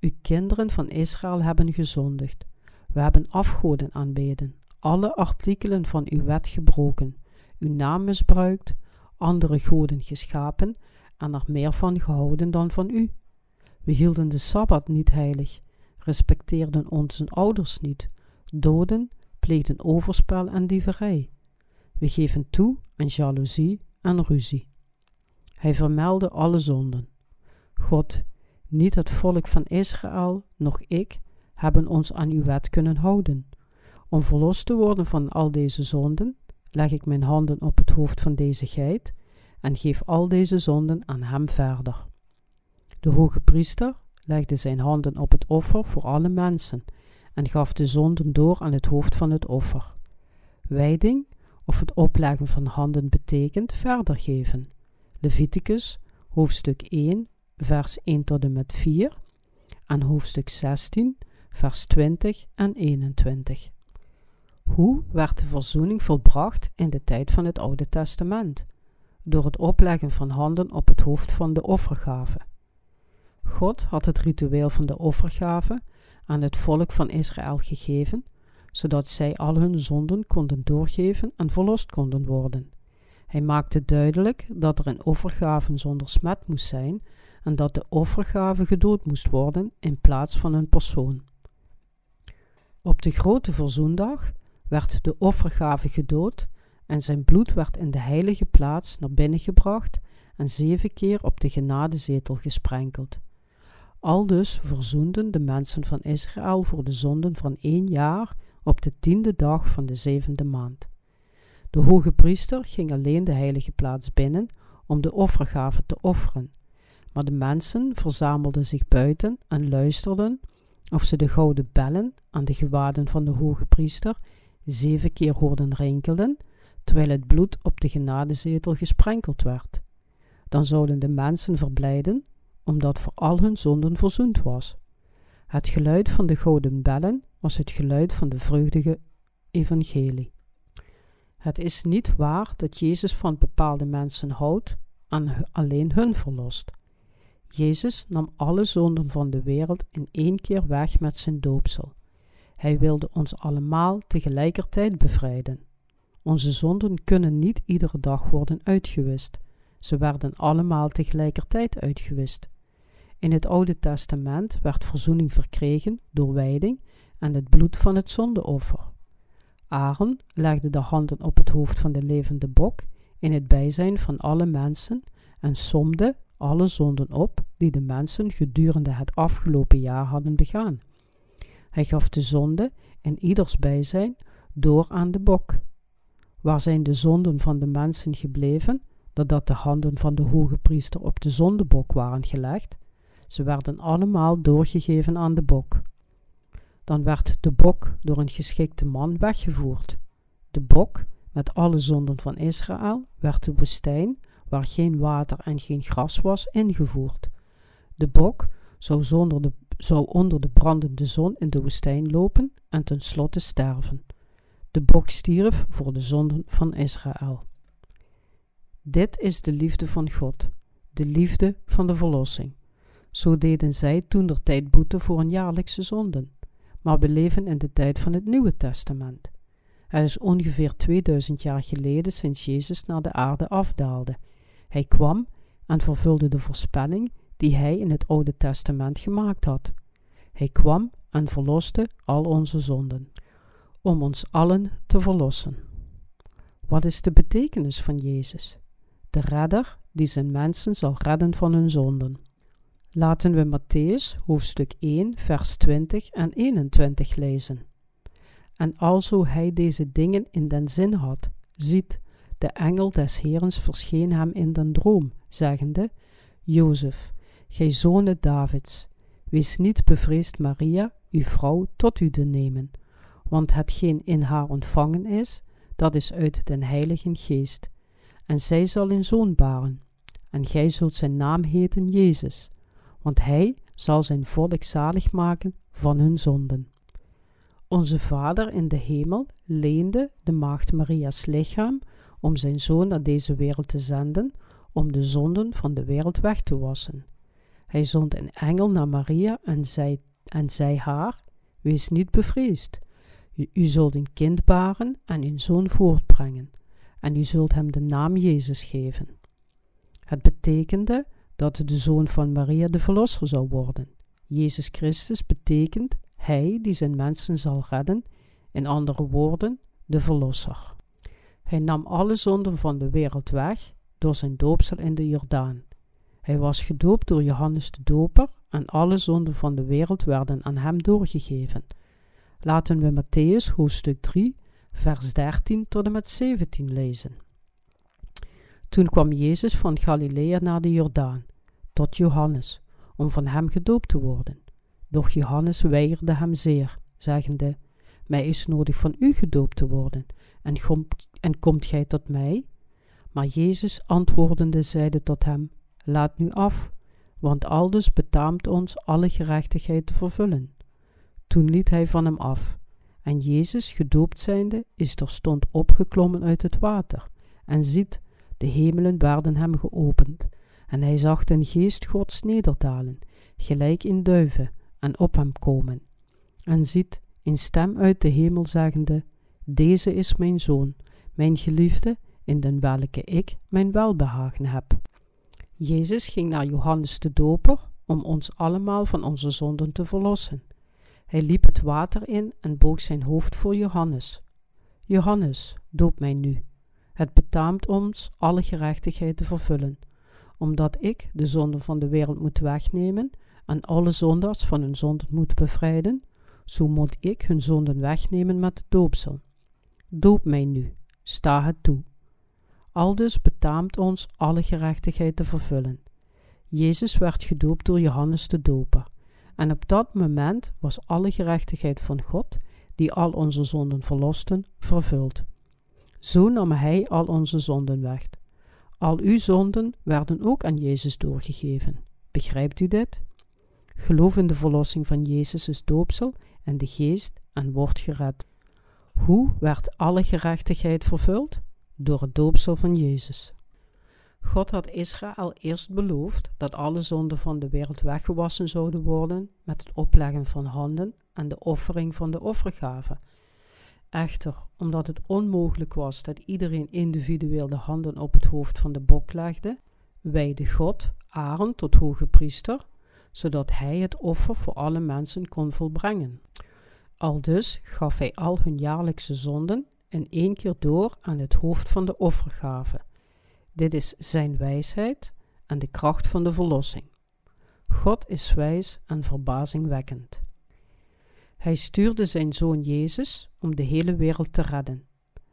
uw kinderen van Israël hebben gezondigd. We hebben afgoden aanbeden, alle artikelen van uw wet gebroken, uw naam misbruikt, andere goden geschapen en er meer van gehouden dan van u. We hielden de Sabbat niet heilig, respecteerden onze ouders niet, doden, pleegden overspel en dieverij. We geven toe aan jaloezie en ruzie. Hij vermeldde alle zonden. God, niet het volk van Israël, noch ik, hebben ons aan uw wet kunnen houden. Om verlost te worden van al deze zonden, leg ik mijn handen op het hoofd van deze geit en geef al deze zonden aan hem verder. De hoge priester legde zijn handen op het offer voor alle mensen en gaf de zonden door aan het hoofd van het offer. Wijding of het opleggen van handen betekent verder geven. Leviticus hoofdstuk 1 vers 1 tot en met 4 en hoofdstuk 16 vers 20 en 21. Hoe werd de verzoening volbracht in de tijd van het Oude Testament? Door het opleggen van handen op het hoofd van de offergave. God had het ritueel van de offergave aan het volk van Israël gegeven, zodat zij al hun zonden konden doorgeven en verlost konden worden. Hij maakte duidelijk dat er een offergave zonder smet moest zijn en dat de offergave gedood moest worden in plaats van een persoon. Op de grote verzoendag werd de offergave gedood en zijn bloed werd in de heilige plaats naar binnen gebracht en zeven keer op de genadezetel gesprenkeld. Aldus verzoenden de mensen van Israël voor de zonden van één jaar op de tiende dag van de zevende maand. De hoge priester ging alleen de heilige plaats binnen om de offergave te offeren, maar de mensen verzamelden zich buiten en luisterden of ze de gouden bellen aan de gewaden van de hoge priester zeven keer hoorden rinkelen, terwijl het bloed op de genadezetel gesprenkeld werd. Dan zouden de mensen verblijden omdat voor al hun zonden verzoend was. Het geluid van de gouden bellen was het geluid van de vreugdige evangelie. Het is niet waar dat Jezus van bepaalde mensen houdt en alleen hun verlost. Jezus nam alle zonden van de wereld in één keer weg met zijn doopsel. Hij wilde ons allemaal tegelijkertijd bevrijden. Onze zonden kunnen niet iedere dag worden uitgewist. Ze werden allemaal tegelijkertijd uitgewist. In het Oude Testament werd verzoening verkregen door wijding en het bloed van het zondeoffer. Aaron legde de handen op het hoofd van de levende bok in het bijzijn van alle mensen en somde alle zonden op die de mensen gedurende het afgelopen jaar hadden begaan. Hij gaf de zonde in ieders bijzijn door aan de bok. Waar zijn de zonden van de mensen gebleven, doordat de handen van de hoge priester op de zondebok waren gelegd? Ze werden allemaal doorgegeven aan de bok. Dan werd de bok door een geschikte man weggevoerd. De bok, met alle zonden van Israël, werd de woestijn, waar geen water en geen gras was, ingevoerd. De bok zou, zonder de, zou onder de brandende zon in de woestijn lopen en tenslotte sterven. De bok stierf voor de zonden van Israël. Dit is de liefde van God, de liefde van de verlossing. Zo deden zij toen der tijd boete voor een jaarlijkse zonden. Maar we leven in de tijd van het Nieuwe Testament. Het is ongeveer 2000 jaar geleden sinds Jezus naar de aarde afdaalde. Hij kwam en vervulde de voorspelling die hij in het Oude Testament gemaakt had. Hij kwam en verloste al onze zonden, om ons allen te verlossen. Wat is de betekenis van Jezus? De redder die zijn mensen zal redden van hun zonden. Laten we Matthäus hoofdstuk 1, vers 20 en 21 lezen. En alzo hij deze dingen in den zin had, ziet, de engel des Herens verscheen hem in den droom, zeggende, Jozef, gij zoon Davids, wees niet bevreesd Maria, uw vrouw, tot u te nemen, want hetgeen in haar ontvangen is, dat is uit den heiligen geest. En zij zal een zoon baren, en gij zult zijn naam heten Jezus, want hij zal zijn volk zalig maken van hun zonden. Onze Vader in de hemel leende de maagd Maria's lichaam om zijn zoon naar deze wereld te zenden, om de zonden van de wereld weg te wassen. Hij zond een engel naar Maria en zei, en zei haar: Wees niet bevreesd. U, u zult een kind baren en een zoon voortbrengen, en u zult hem de naam Jezus geven. Het betekende dat de zoon van Maria de verlosser zou worden. Jezus Christus betekent hij die zijn mensen zal redden, in andere woorden, de verlosser. Hij nam alle zonden van de wereld weg door zijn doopsel in de Jordaan. Hij was gedoopt door Johannes de Doper en alle zonden van de wereld werden aan hem doorgegeven. Laten we Matthäus hoofdstuk 3, vers 13 tot en met 17 lezen. Toen kwam Jezus van Galilea naar de Jordaan, tot Johannes, om van hem gedoopt te worden. Doch Johannes weigerde hem zeer, zeggende: Mij is nodig van u gedoopt te worden, en, komt, en komt gij tot mij? Maar Jezus antwoordende zeide tot hem: Laat nu af, want aldus betaamt ons alle gerechtigheid te vervullen. Toen liet hij van hem af. En Jezus, gedoopt zijnde, is terstond opgeklommen uit het water. En ziet, de hemelen werden hem geopend. En hij zag den geest Gods nederdalen, gelijk in duiven, en op hem komen. En ziet, een stem uit de hemel zeggende, Deze is mijn zoon, mijn geliefde, in den welke ik mijn welbehagen heb. Jezus ging naar Johannes de Doper om ons allemaal van onze zonden te verlossen. Hij liep het water in en boog zijn hoofd voor Johannes. Johannes, doop mij nu. Het betaamt ons alle gerechtigheid te vervullen, omdat ik de zonde van de wereld moet wegnemen en alle zondaars van hun zonden moet bevrijden, zo moet ik hun zonden wegnemen met de doopsel. Doop mij nu, sta het toe. Aldus betaamt ons alle gerechtigheid te vervullen. Jezus werd gedoopt door Johannes de Doper. En op dat moment was alle gerechtigheid van God, die al onze zonden verlosten, vervuld. Zo nam Hij al onze zonden weg. Al uw zonden werden ook aan Jezus doorgegeven. Begrijpt u dit? Geloof in de verlossing van Jezus doopsel en de geest en wordt gered. Hoe werd alle gerechtigheid vervuld? Door het doopsel van Jezus. God had Israël eerst beloofd dat alle zonden van de wereld weggewassen zouden worden met het opleggen van handen en de offering van de offergave. Echter, omdat het onmogelijk was dat iedereen individueel de handen op het hoofd van de bok legde, wijde God Aaron tot hoge priester, zodat hij het offer voor alle mensen kon volbrengen. Aldus gaf hij al hun jaarlijkse zonden in één keer door aan het hoofd van de offergave. Dit is zijn wijsheid en de kracht van de verlossing. God is wijs en verbazingwekkend. Hij stuurde zijn zoon Jezus om de hele wereld te redden.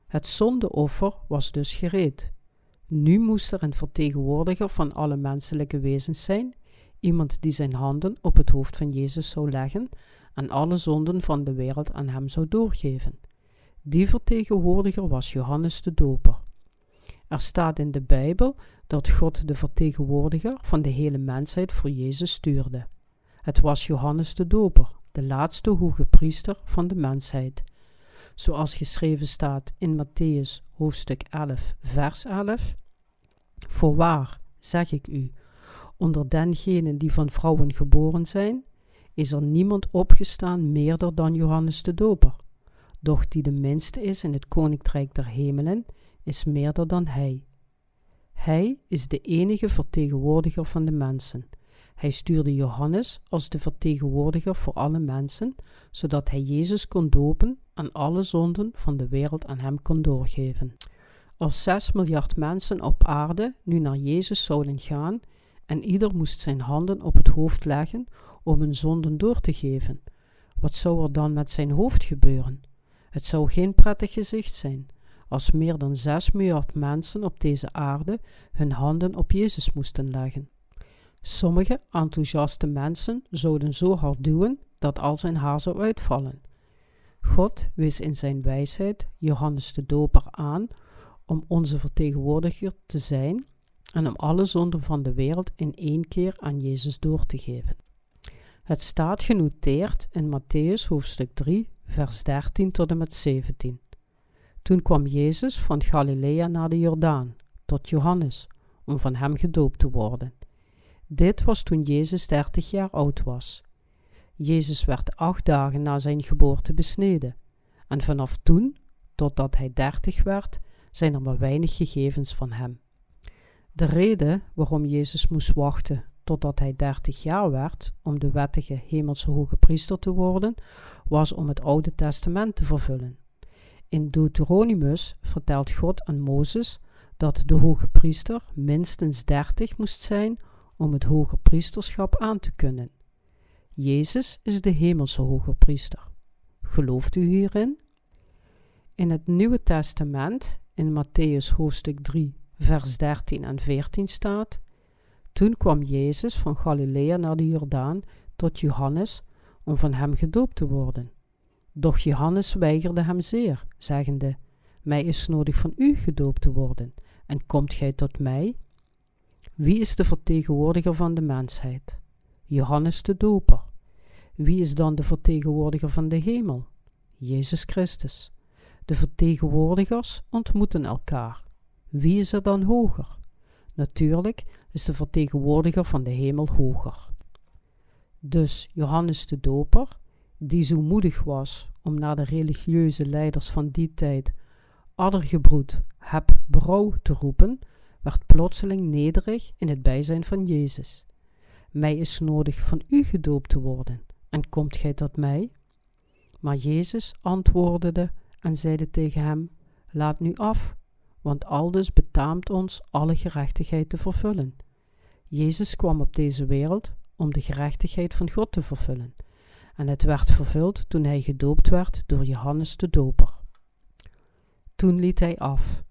Het zondeoffer was dus gereed. Nu moest er een vertegenwoordiger van alle menselijke wezens zijn, iemand die zijn handen op het hoofd van Jezus zou leggen en alle zonden van de wereld aan hem zou doorgeven. Die vertegenwoordiger was Johannes de Doper. Er staat in de Bijbel dat God de vertegenwoordiger van de hele mensheid voor Jezus stuurde. Het was Johannes de Doper, de laatste hoge priester van de mensheid. Zoals geschreven staat in Matthäus hoofdstuk 11, vers 11. Voorwaar, zeg ik u, onder dengenen die van vrouwen geboren zijn, is er niemand opgestaan meerder dan Johannes de Doper. Doch die de minste is in het koninkrijk der hemelen, is meerder dan hij. Hij is de enige vertegenwoordiger van de mensen. Hij stuurde Johannes als de vertegenwoordiger voor alle mensen, zodat hij Jezus kon dopen en alle zonden van de wereld aan hem kon doorgeven. Als zes miljard mensen op aarde nu naar Jezus zouden gaan en ieder moest zijn handen op het hoofd leggen om hun zonden door te geven, wat zou er dan met zijn hoofd gebeuren? Het zou geen prettig gezicht zijn als meer dan zes miljard mensen op deze aarde hun handen op Jezus moesten leggen. Sommige enthousiaste mensen zouden zo hard duwen dat al zijn haar zou uitvallen. God wees in zijn wijsheid Johannes de Doper aan om onze vertegenwoordiger te zijn en om alle zonden van de wereld in één keer aan Jezus door te geven. Het staat genoteerd in Matthäus hoofdstuk 3, vers 13 tot en met 17. Toen kwam Jezus van Galilea naar de Jordaan, tot Johannes, om van hem gedoopt te worden. Dit was toen Jezus dertig jaar oud was. Jezus werd acht dagen na zijn geboorte besneden, en vanaf toen, totdat hij dertig werd, zijn er maar weinig gegevens van hem. De reden waarom Jezus moest wachten totdat hij dertig jaar werd om de wettige hemelse hoge priester te worden, was om het Oude Testament te vervullen. In Deuteronomus vertelt God aan Mozes dat de hoge priester minstens dertig moest zijn om het hoge priesterschap aan te kunnen. Jezus is de hemelse hoge priester. Gelooft u hierin? In het Nieuwe Testament, in Matthäus hoofdstuk 3, vers 13 en 14 staat: Toen kwam Jezus van Galilea naar de Jordaan tot Johannes om van hem gedoopt te worden. Doch Johannes weigerde hem zeer, zeggende: Mij is nodig van u gedoopt te worden, en komt gij tot mij? Wie is de vertegenwoordiger van de mensheid? Johannes de Doper. Wie is dan de vertegenwoordiger van de hemel? Jezus Christus. De vertegenwoordigers ontmoeten elkaar. Wie is er dan hoger? Natuurlijk is de vertegenwoordiger van de hemel hoger. Dus Johannes de Doper, die zo moedig was om naar de religieuze leiders van die tijd addergebroed, heb brouw te roepen, werd plotseling nederig in het bijzijn van Jezus. Mij is nodig van u gedoopt te worden, en komt gij tot mij? Maar Jezus antwoordde en zeide tegen hem: Laat nu af, want aldus betaamt ons alle gerechtigheid te vervullen. Jezus kwam op deze wereld om de gerechtigheid van God te vervullen, en het werd vervuld toen hij gedoopt werd door Johannes de Doper. Toen liet hij af,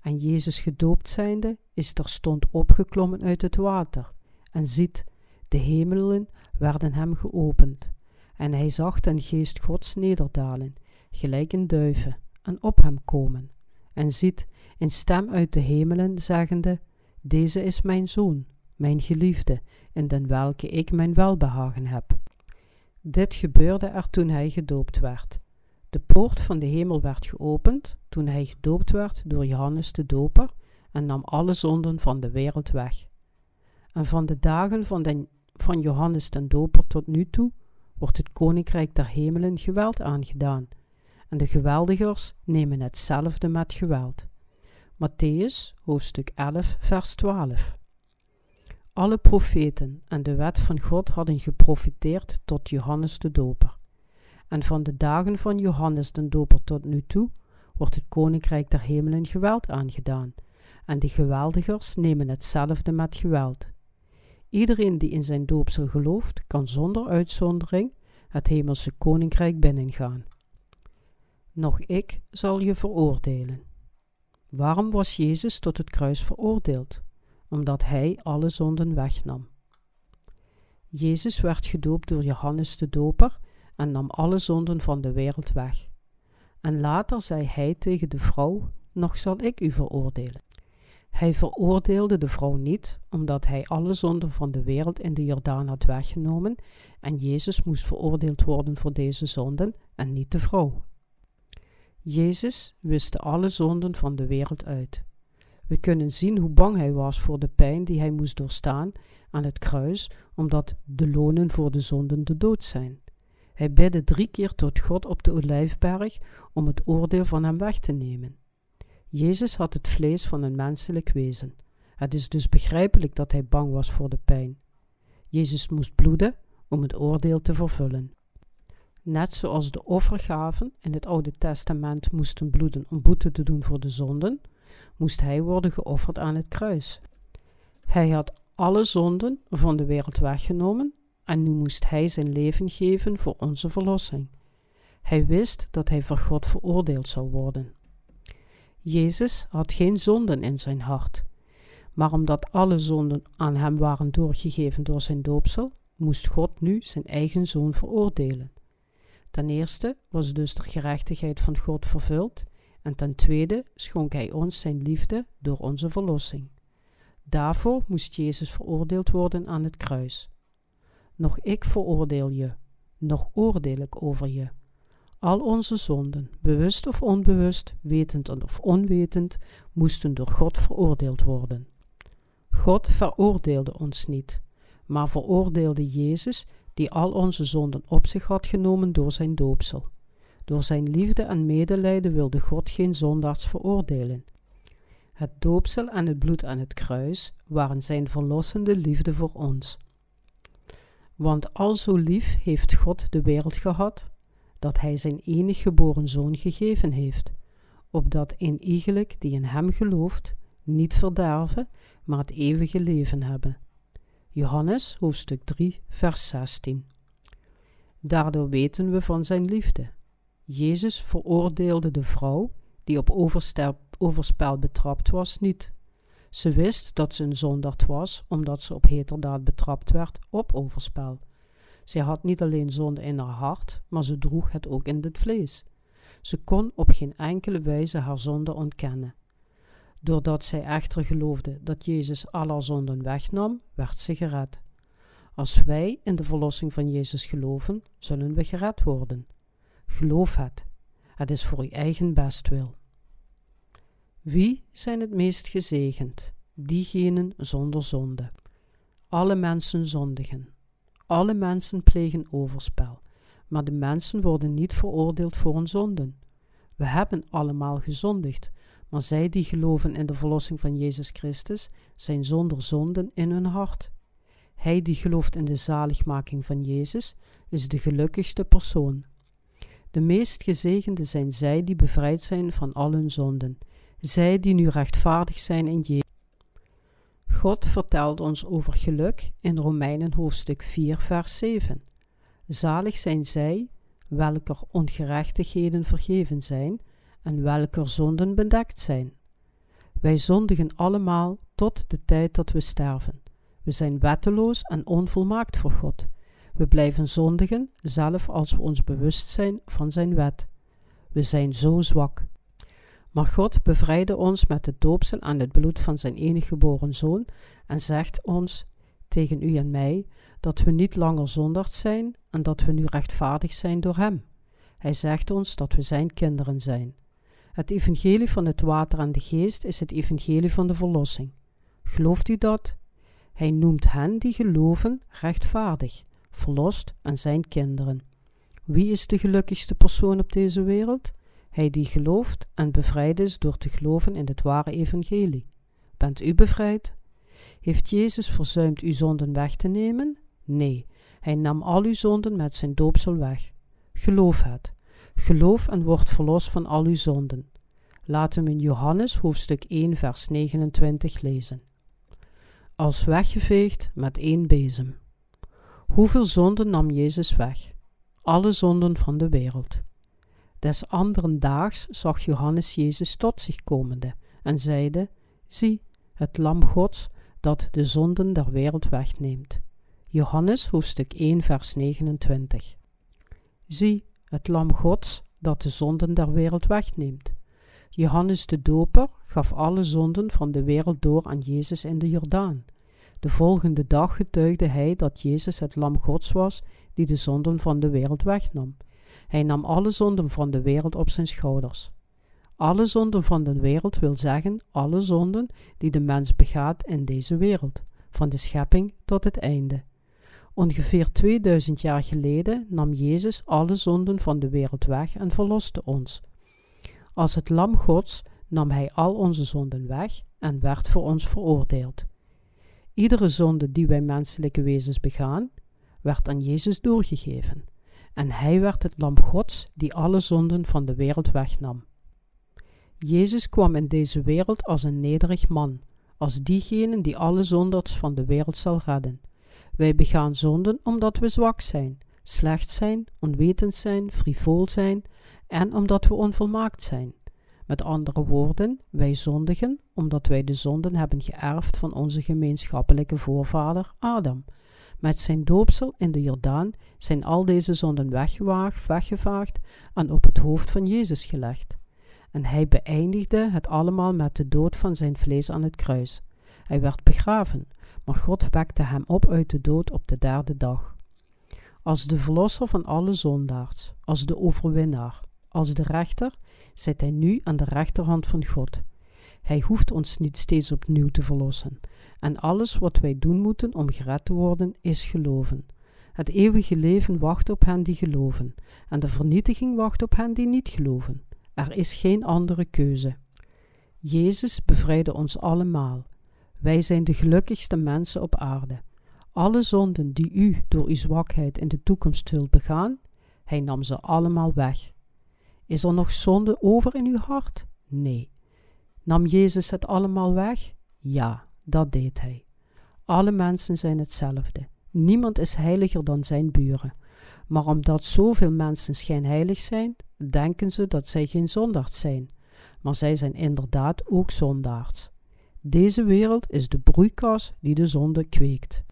en Jezus gedoopt zijnde is terstond opgeklommen uit het water, en ziet, de hemelen werden hem geopend, en hij zag den geest Gods nederdalen, gelijk een duiven, en op hem komen, en ziet, een stem uit de hemelen zeggende, Deze is mijn zoon, mijn geliefde, in den welke ik mijn welbehagen heb. Dit gebeurde er toen hij gedoopt werd. De poort van de hemel werd geopend toen hij gedoopt werd door Johannes de Doper en nam alle zonden van de wereld weg. En van de dagen van, den, van Johannes den Doper tot nu toe wordt het koninkrijk der hemelen geweld aangedaan, en de geweldigers nemen hetzelfde met geweld. Matthäus, hoofdstuk 11, vers 12. Alle profeten en de wet van God hadden geprofiteerd tot Johannes de Doper. En van de dagen van Johannes de Doper tot nu toe wordt het koninkrijk der hemelen geweld aangedaan, en de geweldigers nemen hetzelfde met geweld. Iedereen die in zijn doopsel gelooft, kan zonder uitzondering het hemelse koninkrijk binnengaan. Nog ik zal je veroordelen. Waarom was Jezus tot het kruis veroordeeld? Omdat hij alle zonden wegnam. Jezus werd gedoopt door Johannes de Doper en nam alle zonden van de wereld weg. En later zei hij tegen de vrouw: Nog zal ik u veroordelen. Hij veroordeelde de vrouw niet, omdat hij alle zonden van de wereld in de Jordaan had weggenomen en Jezus moest veroordeeld worden voor deze zonden en niet de vrouw. Jezus wist alle zonden van de wereld uit. We kunnen zien hoe bang hij was voor de pijn die hij moest doorstaan aan het kruis, omdat de lonen voor de zonden de dood zijn. Hij bidde drie keer tot God op de olijfberg om het oordeel van hem weg te nemen. Jezus had het vlees van een menselijk wezen. Het is dus begrijpelijk dat hij bang was voor de pijn. Jezus moest bloeden om het oordeel te vervullen. Net zoals de offergaven in het Oude Testament moesten bloeden om boete te doen voor de zonden, moest hij worden geofferd aan het kruis. Hij had alle zonden van de wereld weggenomen en nu moest hij zijn leven geven voor onze verlossing. Hij wist dat hij voor God veroordeeld zou worden. Jezus had geen zonden in zijn hart, maar omdat alle zonden aan hem waren doorgegeven door zijn doopsel, moest God nu zijn eigen zoon veroordelen. Ten eerste was dus de gerechtigheid van God vervuld, en ten tweede schonk Hij ons zijn liefde door onze verlossing. Daarvoor moest Jezus veroordeeld worden aan het kruis. Nog ik veroordeel je, nog oordeel ik over je. Al onze zonden, bewust of onbewust, wetend of onwetend, moesten door God veroordeeld worden. God veroordeelde ons niet, maar veroordeelde Jezus, die al onze zonden op zich had genomen door zijn doopsel. Door zijn liefde en medelijden wilde God geen zondaars veroordelen. Het doopsel en het bloed aan het kruis waren zijn verlossende liefde voor ons. Want al zo lief heeft God de wereld gehad, dat hij zijn enig geboren zoon gegeven heeft, opdat een iegelijk die in hem gelooft, niet verderven, maar het eeuwige leven hebben. Johannes hoofdstuk 3, vers 16. Daardoor weten we van zijn liefde. Jezus veroordeelde de vrouw die op overspel betrapt was niet. Ze wist dat ze een zonderd was, omdat ze op heterdaad betrapt werd op overspel. Zij had niet alleen zonde in haar hart, maar ze droeg het ook in het vlees. Ze kon op geen enkele wijze haar zonde ontkennen. Doordat zij echter geloofde dat Jezus al haar zonden wegnam, werd ze gered. Als wij in de verlossing van Jezus geloven, zullen we gered worden. Geloof het. Het is voor uw eigen bestwil. Wie zijn het meest gezegend? Diegenen zonder zonde. Alle mensen zondigen. Alle mensen plegen overspel, maar de mensen worden niet veroordeeld voor hun zonden. We hebben allemaal gezondigd, maar zij die geloven in de verlossing van Jezus Christus zijn zonder zonden in hun hart. Hij die gelooft in de zaligmaking van Jezus is de gelukkigste persoon. De meest gezegende zijn zij die bevrijd zijn van al hun zonden, zij die nu rechtvaardig zijn in Jezus. God vertelt ons over geluk in Romeinen hoofdstuk 4, vers 7. Zalig zijn zij, welker ongerechtigheden vergeven zijn en welker zonden bedekt zijn. Wij zondigen allemaal tot de tijd dat we sterven. We zijn wetteloos en onvolmaakt voor God. We blijven zondigen, zelf als we ons bewust zijn van zijn wet. We zijn zo zwak. Maar God bevrijdde ons met het doopsel aan het bloed van zijn enige geboren zoon en zegt ons: tegen u en mij, dat we niet langer zondaard zijn en dat we nu rechtvaardig zijn door Hem. Hij zegt ons dat we Zijn kinderen zijn. Het evangelie van het water en de geest is het evangelie van de verlossing. Gelooft u dat? Hij noemt hen die geloven rechtvaardig, verlost en zijn kinderen. Wie is de gelukkigste persoon op deze wereld? Hij die gelooft en bevrijd is door te geloven in het ware evangelie. Bent u bevrijd? Heeft Jezus verzuimd uw zonden weg te nemen? Nee, hij nam al uw zonden met zijn doopsel weg. Geloof het. Geloof en word verlost van al uw zonden. Laten we in Johannes hoofdstuk 1 vers 29 lezen. Als weggeveegd met één bezem. Hoeveel zonden nam Jezus weg? Alle zonden van de wereld. Des anderen daags zag Johannes Jezus tot zich komende en zeide: Zie, het Lam Gods dat de zonden der wereld wegneemt. Johannes hoofdstuk 1 vers 29. Zie, het Lam Gods dat de zonden der wereld wegneemt. Johannes de Doper gaf alle zonden van de wereld door aan Jezus in de Jordaan. De volgende dag getuigde hij dat Jezus het Lam Gods was die de zonden van de wereld wegnam. Hij nam alle zonden van de wereld op zijn schouders. Alle zonden van de wereld wil zeggen alle zonden die de mens begaat in deze wereld, van de schepping tot het einde. Ongeveer 2000 jaar geleden nam Jezus alle zonden van de wereld weg en verloste ons. Als het lam Gods nam hij al onze zonden weg en werd voor ons veroordeeld. Iedere zonde die wij menselijke wezens begaan, werd aan Jezus doorgegeven. En hij werd het lam Gods die alle zonden van de wereld wegnam. Jezus kwam in deze wereld als een nederig man, als diegene die alle zondaars van de wereld zal redden. Wij begaan zonden omdat we zwak zijn, slecht zijn, onwetend zijn, frivool zijn en omdat we onvolmaakt zijn. Met andere woorden, wij zondigen omdat wij de zonden hebben geërfd van onze gemeenschappelijke voorvader Adam. Met zijn doopsel in de Jordaan zijn al deze zonden weggewaagd, weggevaagd en op het hoofd van Jezus gelegd. En hij beëindigde het allemaal met de dood van zijn vlees aan het kruis. Hij werd begraven, maar God wekte hem op uit de dood op de derde dag. Als de verlosser van alle zondaars, als de overwinnaar, als de rechter, zit hij nu aan de rechterhand van God. Hij hoeft ons niet steeds opnieuw te verlossen. En alles wat wij doen moeten om gered te worden, is geloven. Het eeuwige leven wacht op hen die geloven, en de vernietiging wacht op hen die niet geloven. Er is geen andere keuze. Jezus bevrijdde ons allemaal. Wij zijn de gelukkigste mensen op aarde. Alle zonden die u door uw zwakheid in de toekomst zult begaan, hij nam ze allemaal weg. Is er nog zonde over in uw hart? Nee. Nam Jezus het allemaal weg? Ja, dat deed hij. Alle mensen zijn hetzelfde. Niemand is heiliger dan zijn buren. Maar omdat zoveel mensen schijnheilig zijn, denken ze dat zij geen zondaars zijn. Maar zij zijn inderdaad ook zondaars. Deze wereld is de broeikas die de zonde kweekt.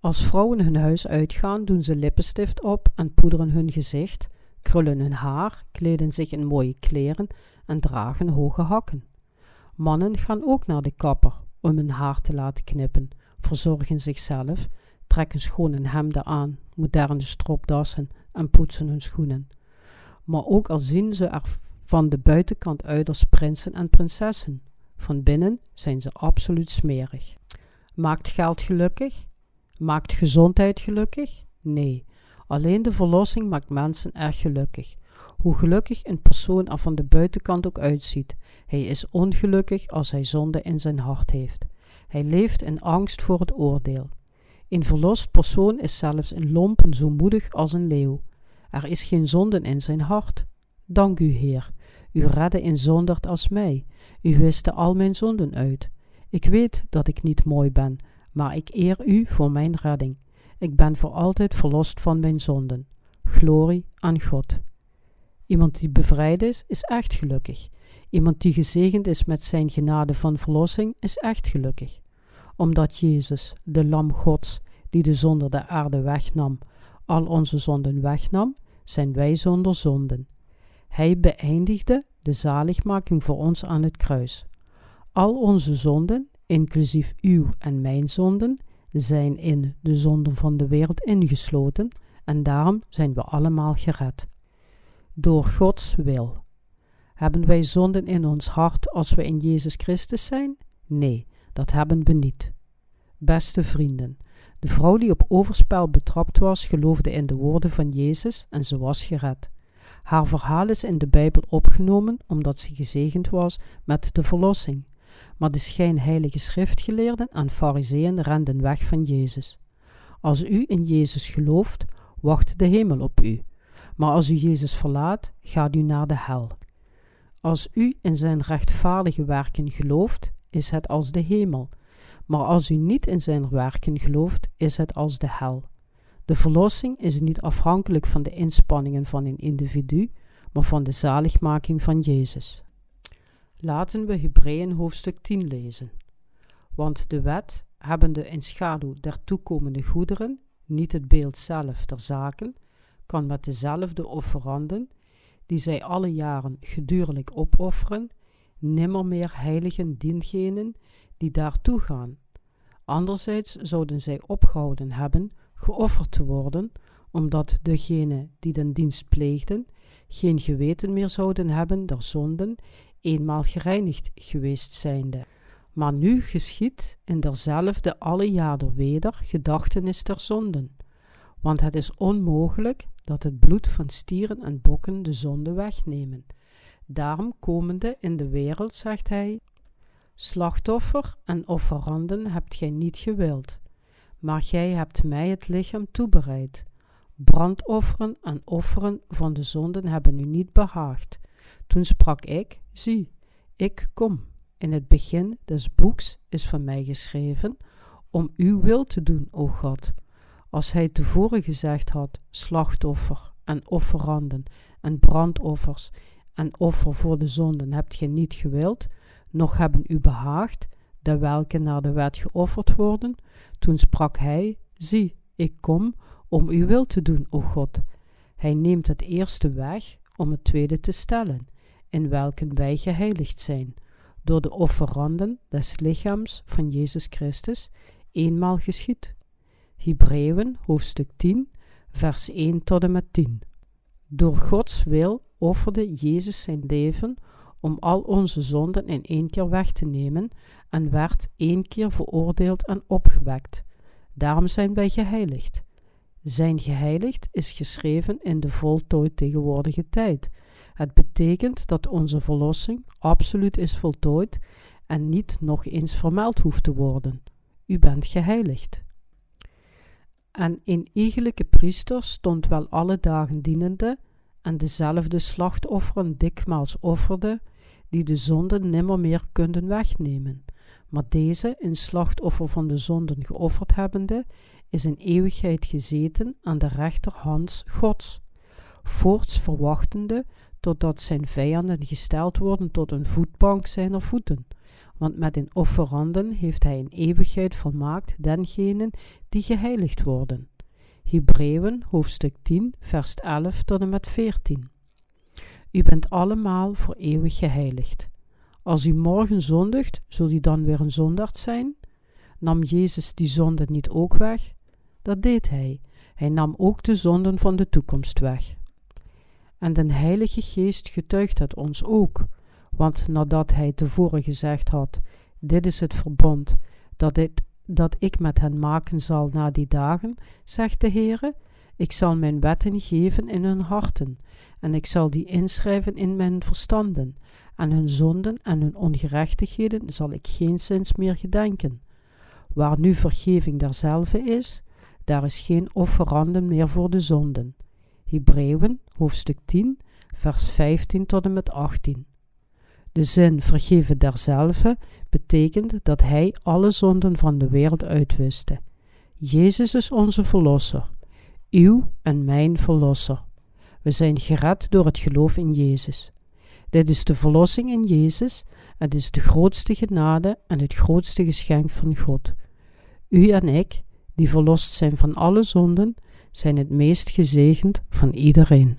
Als vrouwen hun huis uitgaan, doen ze lippenstift op en poederen hun gezicht, krullen hun haar, kleden zich in mooie kleren en dragen hoge hakken. Mannen gaan ook naar de kapper om hun haar te laten knippen, verzorgen zichzelf, trekken schone hemden aan, moderne stropdassen en poetsen hun schoenen. Maar ook al zien ze er van de buitenkant uit als prinsen en prinsessen, van binnen zijn ze absoluut smerig. Maakt geld gelukkig? Maakt gezondheid gelukkig? Nee, alleen de verlossing maakt mensen erg gelukkig. Hoe gelukkig een persoon er van de buitenkant ook uitziet, hij is ongelukkig als hij zonde in zijn hart heeft. Hij leeft in angst voor het oordeel. Een verlost persoon is zelfs in lompen zo moedig als een leeuw. Er is geen zonde in zijn hart. Dank u, Heer. U redde een zonderd als mij. U wiste al mijn zonden uit. Ik weet dat ik niet mooi ben, maar ik eer u voor mijn redding. Ik ben voor altijd verlost van mijn zonden. Glorie aan God. Iemand die bevrijd is, is echt gelukkig. Iemand die gezegend is met zijn genade van verlossing, is echt gelukkig. Omdat Jezus, de Lam Gods, die de zonde der aarde wegnam, al onze zonden wegnam, zijn wij zonder zonden. Hij beëindigde de zaligmaking voor ons aan het kruis. Al onze zonden, inclusief uw en mijn zonden, zijn in de zonden van de wereld ingesloten en daarom zijn we allemaal gered. Door Gods wil. Hebben wij zonden in ons hart als we in Jezus Christus zijn? Nee, dat hebben we niet. Beste vrienden, de vrouw die op overspel betrapt was, geloofde in de woorden van Jezus en ze was gered. Haar verhaal is in de Bijbel opgenomen omdat ze gezegend was met de verlossing. Maar de schijnheilige schriftgeleerden en fariseeën renden weg van Jezus. Als u in Jezus gelooft, wacht de hemel op u. Maar als u Jezus verlaat, gaat u naar de hel. Als u in zijn rechtvaardige werken gelooft, is het als de hemel. Maar als u niet in zijn werken gelooft, is het als de hel. De verlossing is niet afhankelijk van de inspanningen van een individu, maar van de zaligmaking van Jezus. Laten we Hebreeën hoofdstuk 10 lezen. Want de wet, hebbende in schaduw der toekomende goederen, niet het beeld zelf der zaken, kan met dezelfde offeranden, die zij alle jaren gedurlijk opofferen, nimmer meer heiligen diengenen die daartoe gaan. Anderzijds zouden zij opgehouden hebben geofferd te worden, omdat degenen die den dienst pleegden geen geweten meer zouden hebben der zonden, eenmaal gereinigd geweest zijnde. Maar nu geschiet in derzelfde alle jaren weder gedachtenis der zonden. Want het is onmogelijk dat het bloed van stieren en bokken de zonde wegnemen. Daarom komende in de wereld, zegt hij, slachtoffer en offeranden hebt gij niet gewild, maar gij hebt mij het lichaam toebereid. Brandofferen en offeren van de zonden hebben u niet behaagd. Toen sprak ik, zie, ik kom. In het begin des boeks is van mij geschreven, om uw wil te doen, o God. Als hij tevoren gezegd had, slachtoffer en offeranden en brandoffers en offer voor de zonden hebt gij niet gewild, nog hebben u behaagd, de welke naar de wet geofferd worden, toen sprak hij, zie, ik kom om uw wil te doen, o God. Hij neemt het eerste weg om het tweede te stellen, in welken wij geheiligd zijn, door de offeranden des lichaams van Jezus Christus, eenmaal geschied. Hebreeën hoofdstuk 10, vers 1 tot en met 10. Door Gods wil offerde Jezus zijn leven om al onze zonden in één keer weg te nemen en werd één keer veroordeeld en opgewekt. Daarom zijn wij geheiligd. Zijn geheiligd is geschreven in de voltooid tegenwoordige tijd. Het betekent dat onze verlossing absoluut is voltooid en niet nog eens vermeld hoeft te worden. U bent geheiligd. En een iegelijke priester stond wel alle dagen dienende en dezelfde slachtofferen dikmaals offerde, die de zonden nimmer meer konden wegnemen. Maar deze, een slachtoffer van de zonden geofferd hebbende, is in eeuwigheid gezeten aan de rechterhand Gods, voorts verwachtende totdat zijn vijanden gesteld worden tot een voetbank zijner voeten. Want met een offeranden heeft hij in eeuwigheid volmaakt dengenen die geheiligd worden. Hebreeën hoofdstuk 10, vers 11 tot en met 14. U bent allemaal voor eeuwig geheiligd. Als u morgen zondigt, zult u dan weer een zondaard zijn? Nam Jezus die zonde niet ook weg? Dat deed hij. Hij nam ook de zonden van de toekomst weg. En de Heilige Geest getuigt het ons ook, want nadat hij tevoren gezegd had: Dit is het verbond dat, dit, dat ik met hen maken zal na die dagen, zegt de Heere: Ik zal mijn wetten geven in hun harten, en ik zal die inschrijven in mijn verstanden, en hun zonden en hun ongerechtigheden zal ik geen zins meer gedenken. Waar nu vergeving derzelfde is, daar is geen offeranden meer voor de zonden. Hebreeën, hoofdstuk 10, vers 15 tot en met 18. De zin vergeven derzelfde betekent dat hij alle zonden van de wereld uitwiste. Jezus is onze verlosser, uw en mijn verlosser. We zijn gered door het geloof in Jezus. Dit is de verlossing in Jezus. Het is de grootste genade en het grootste geschenk van God. U en ik, die verlost zijn van alle zonden, zijn het meest gezegend van iedereen.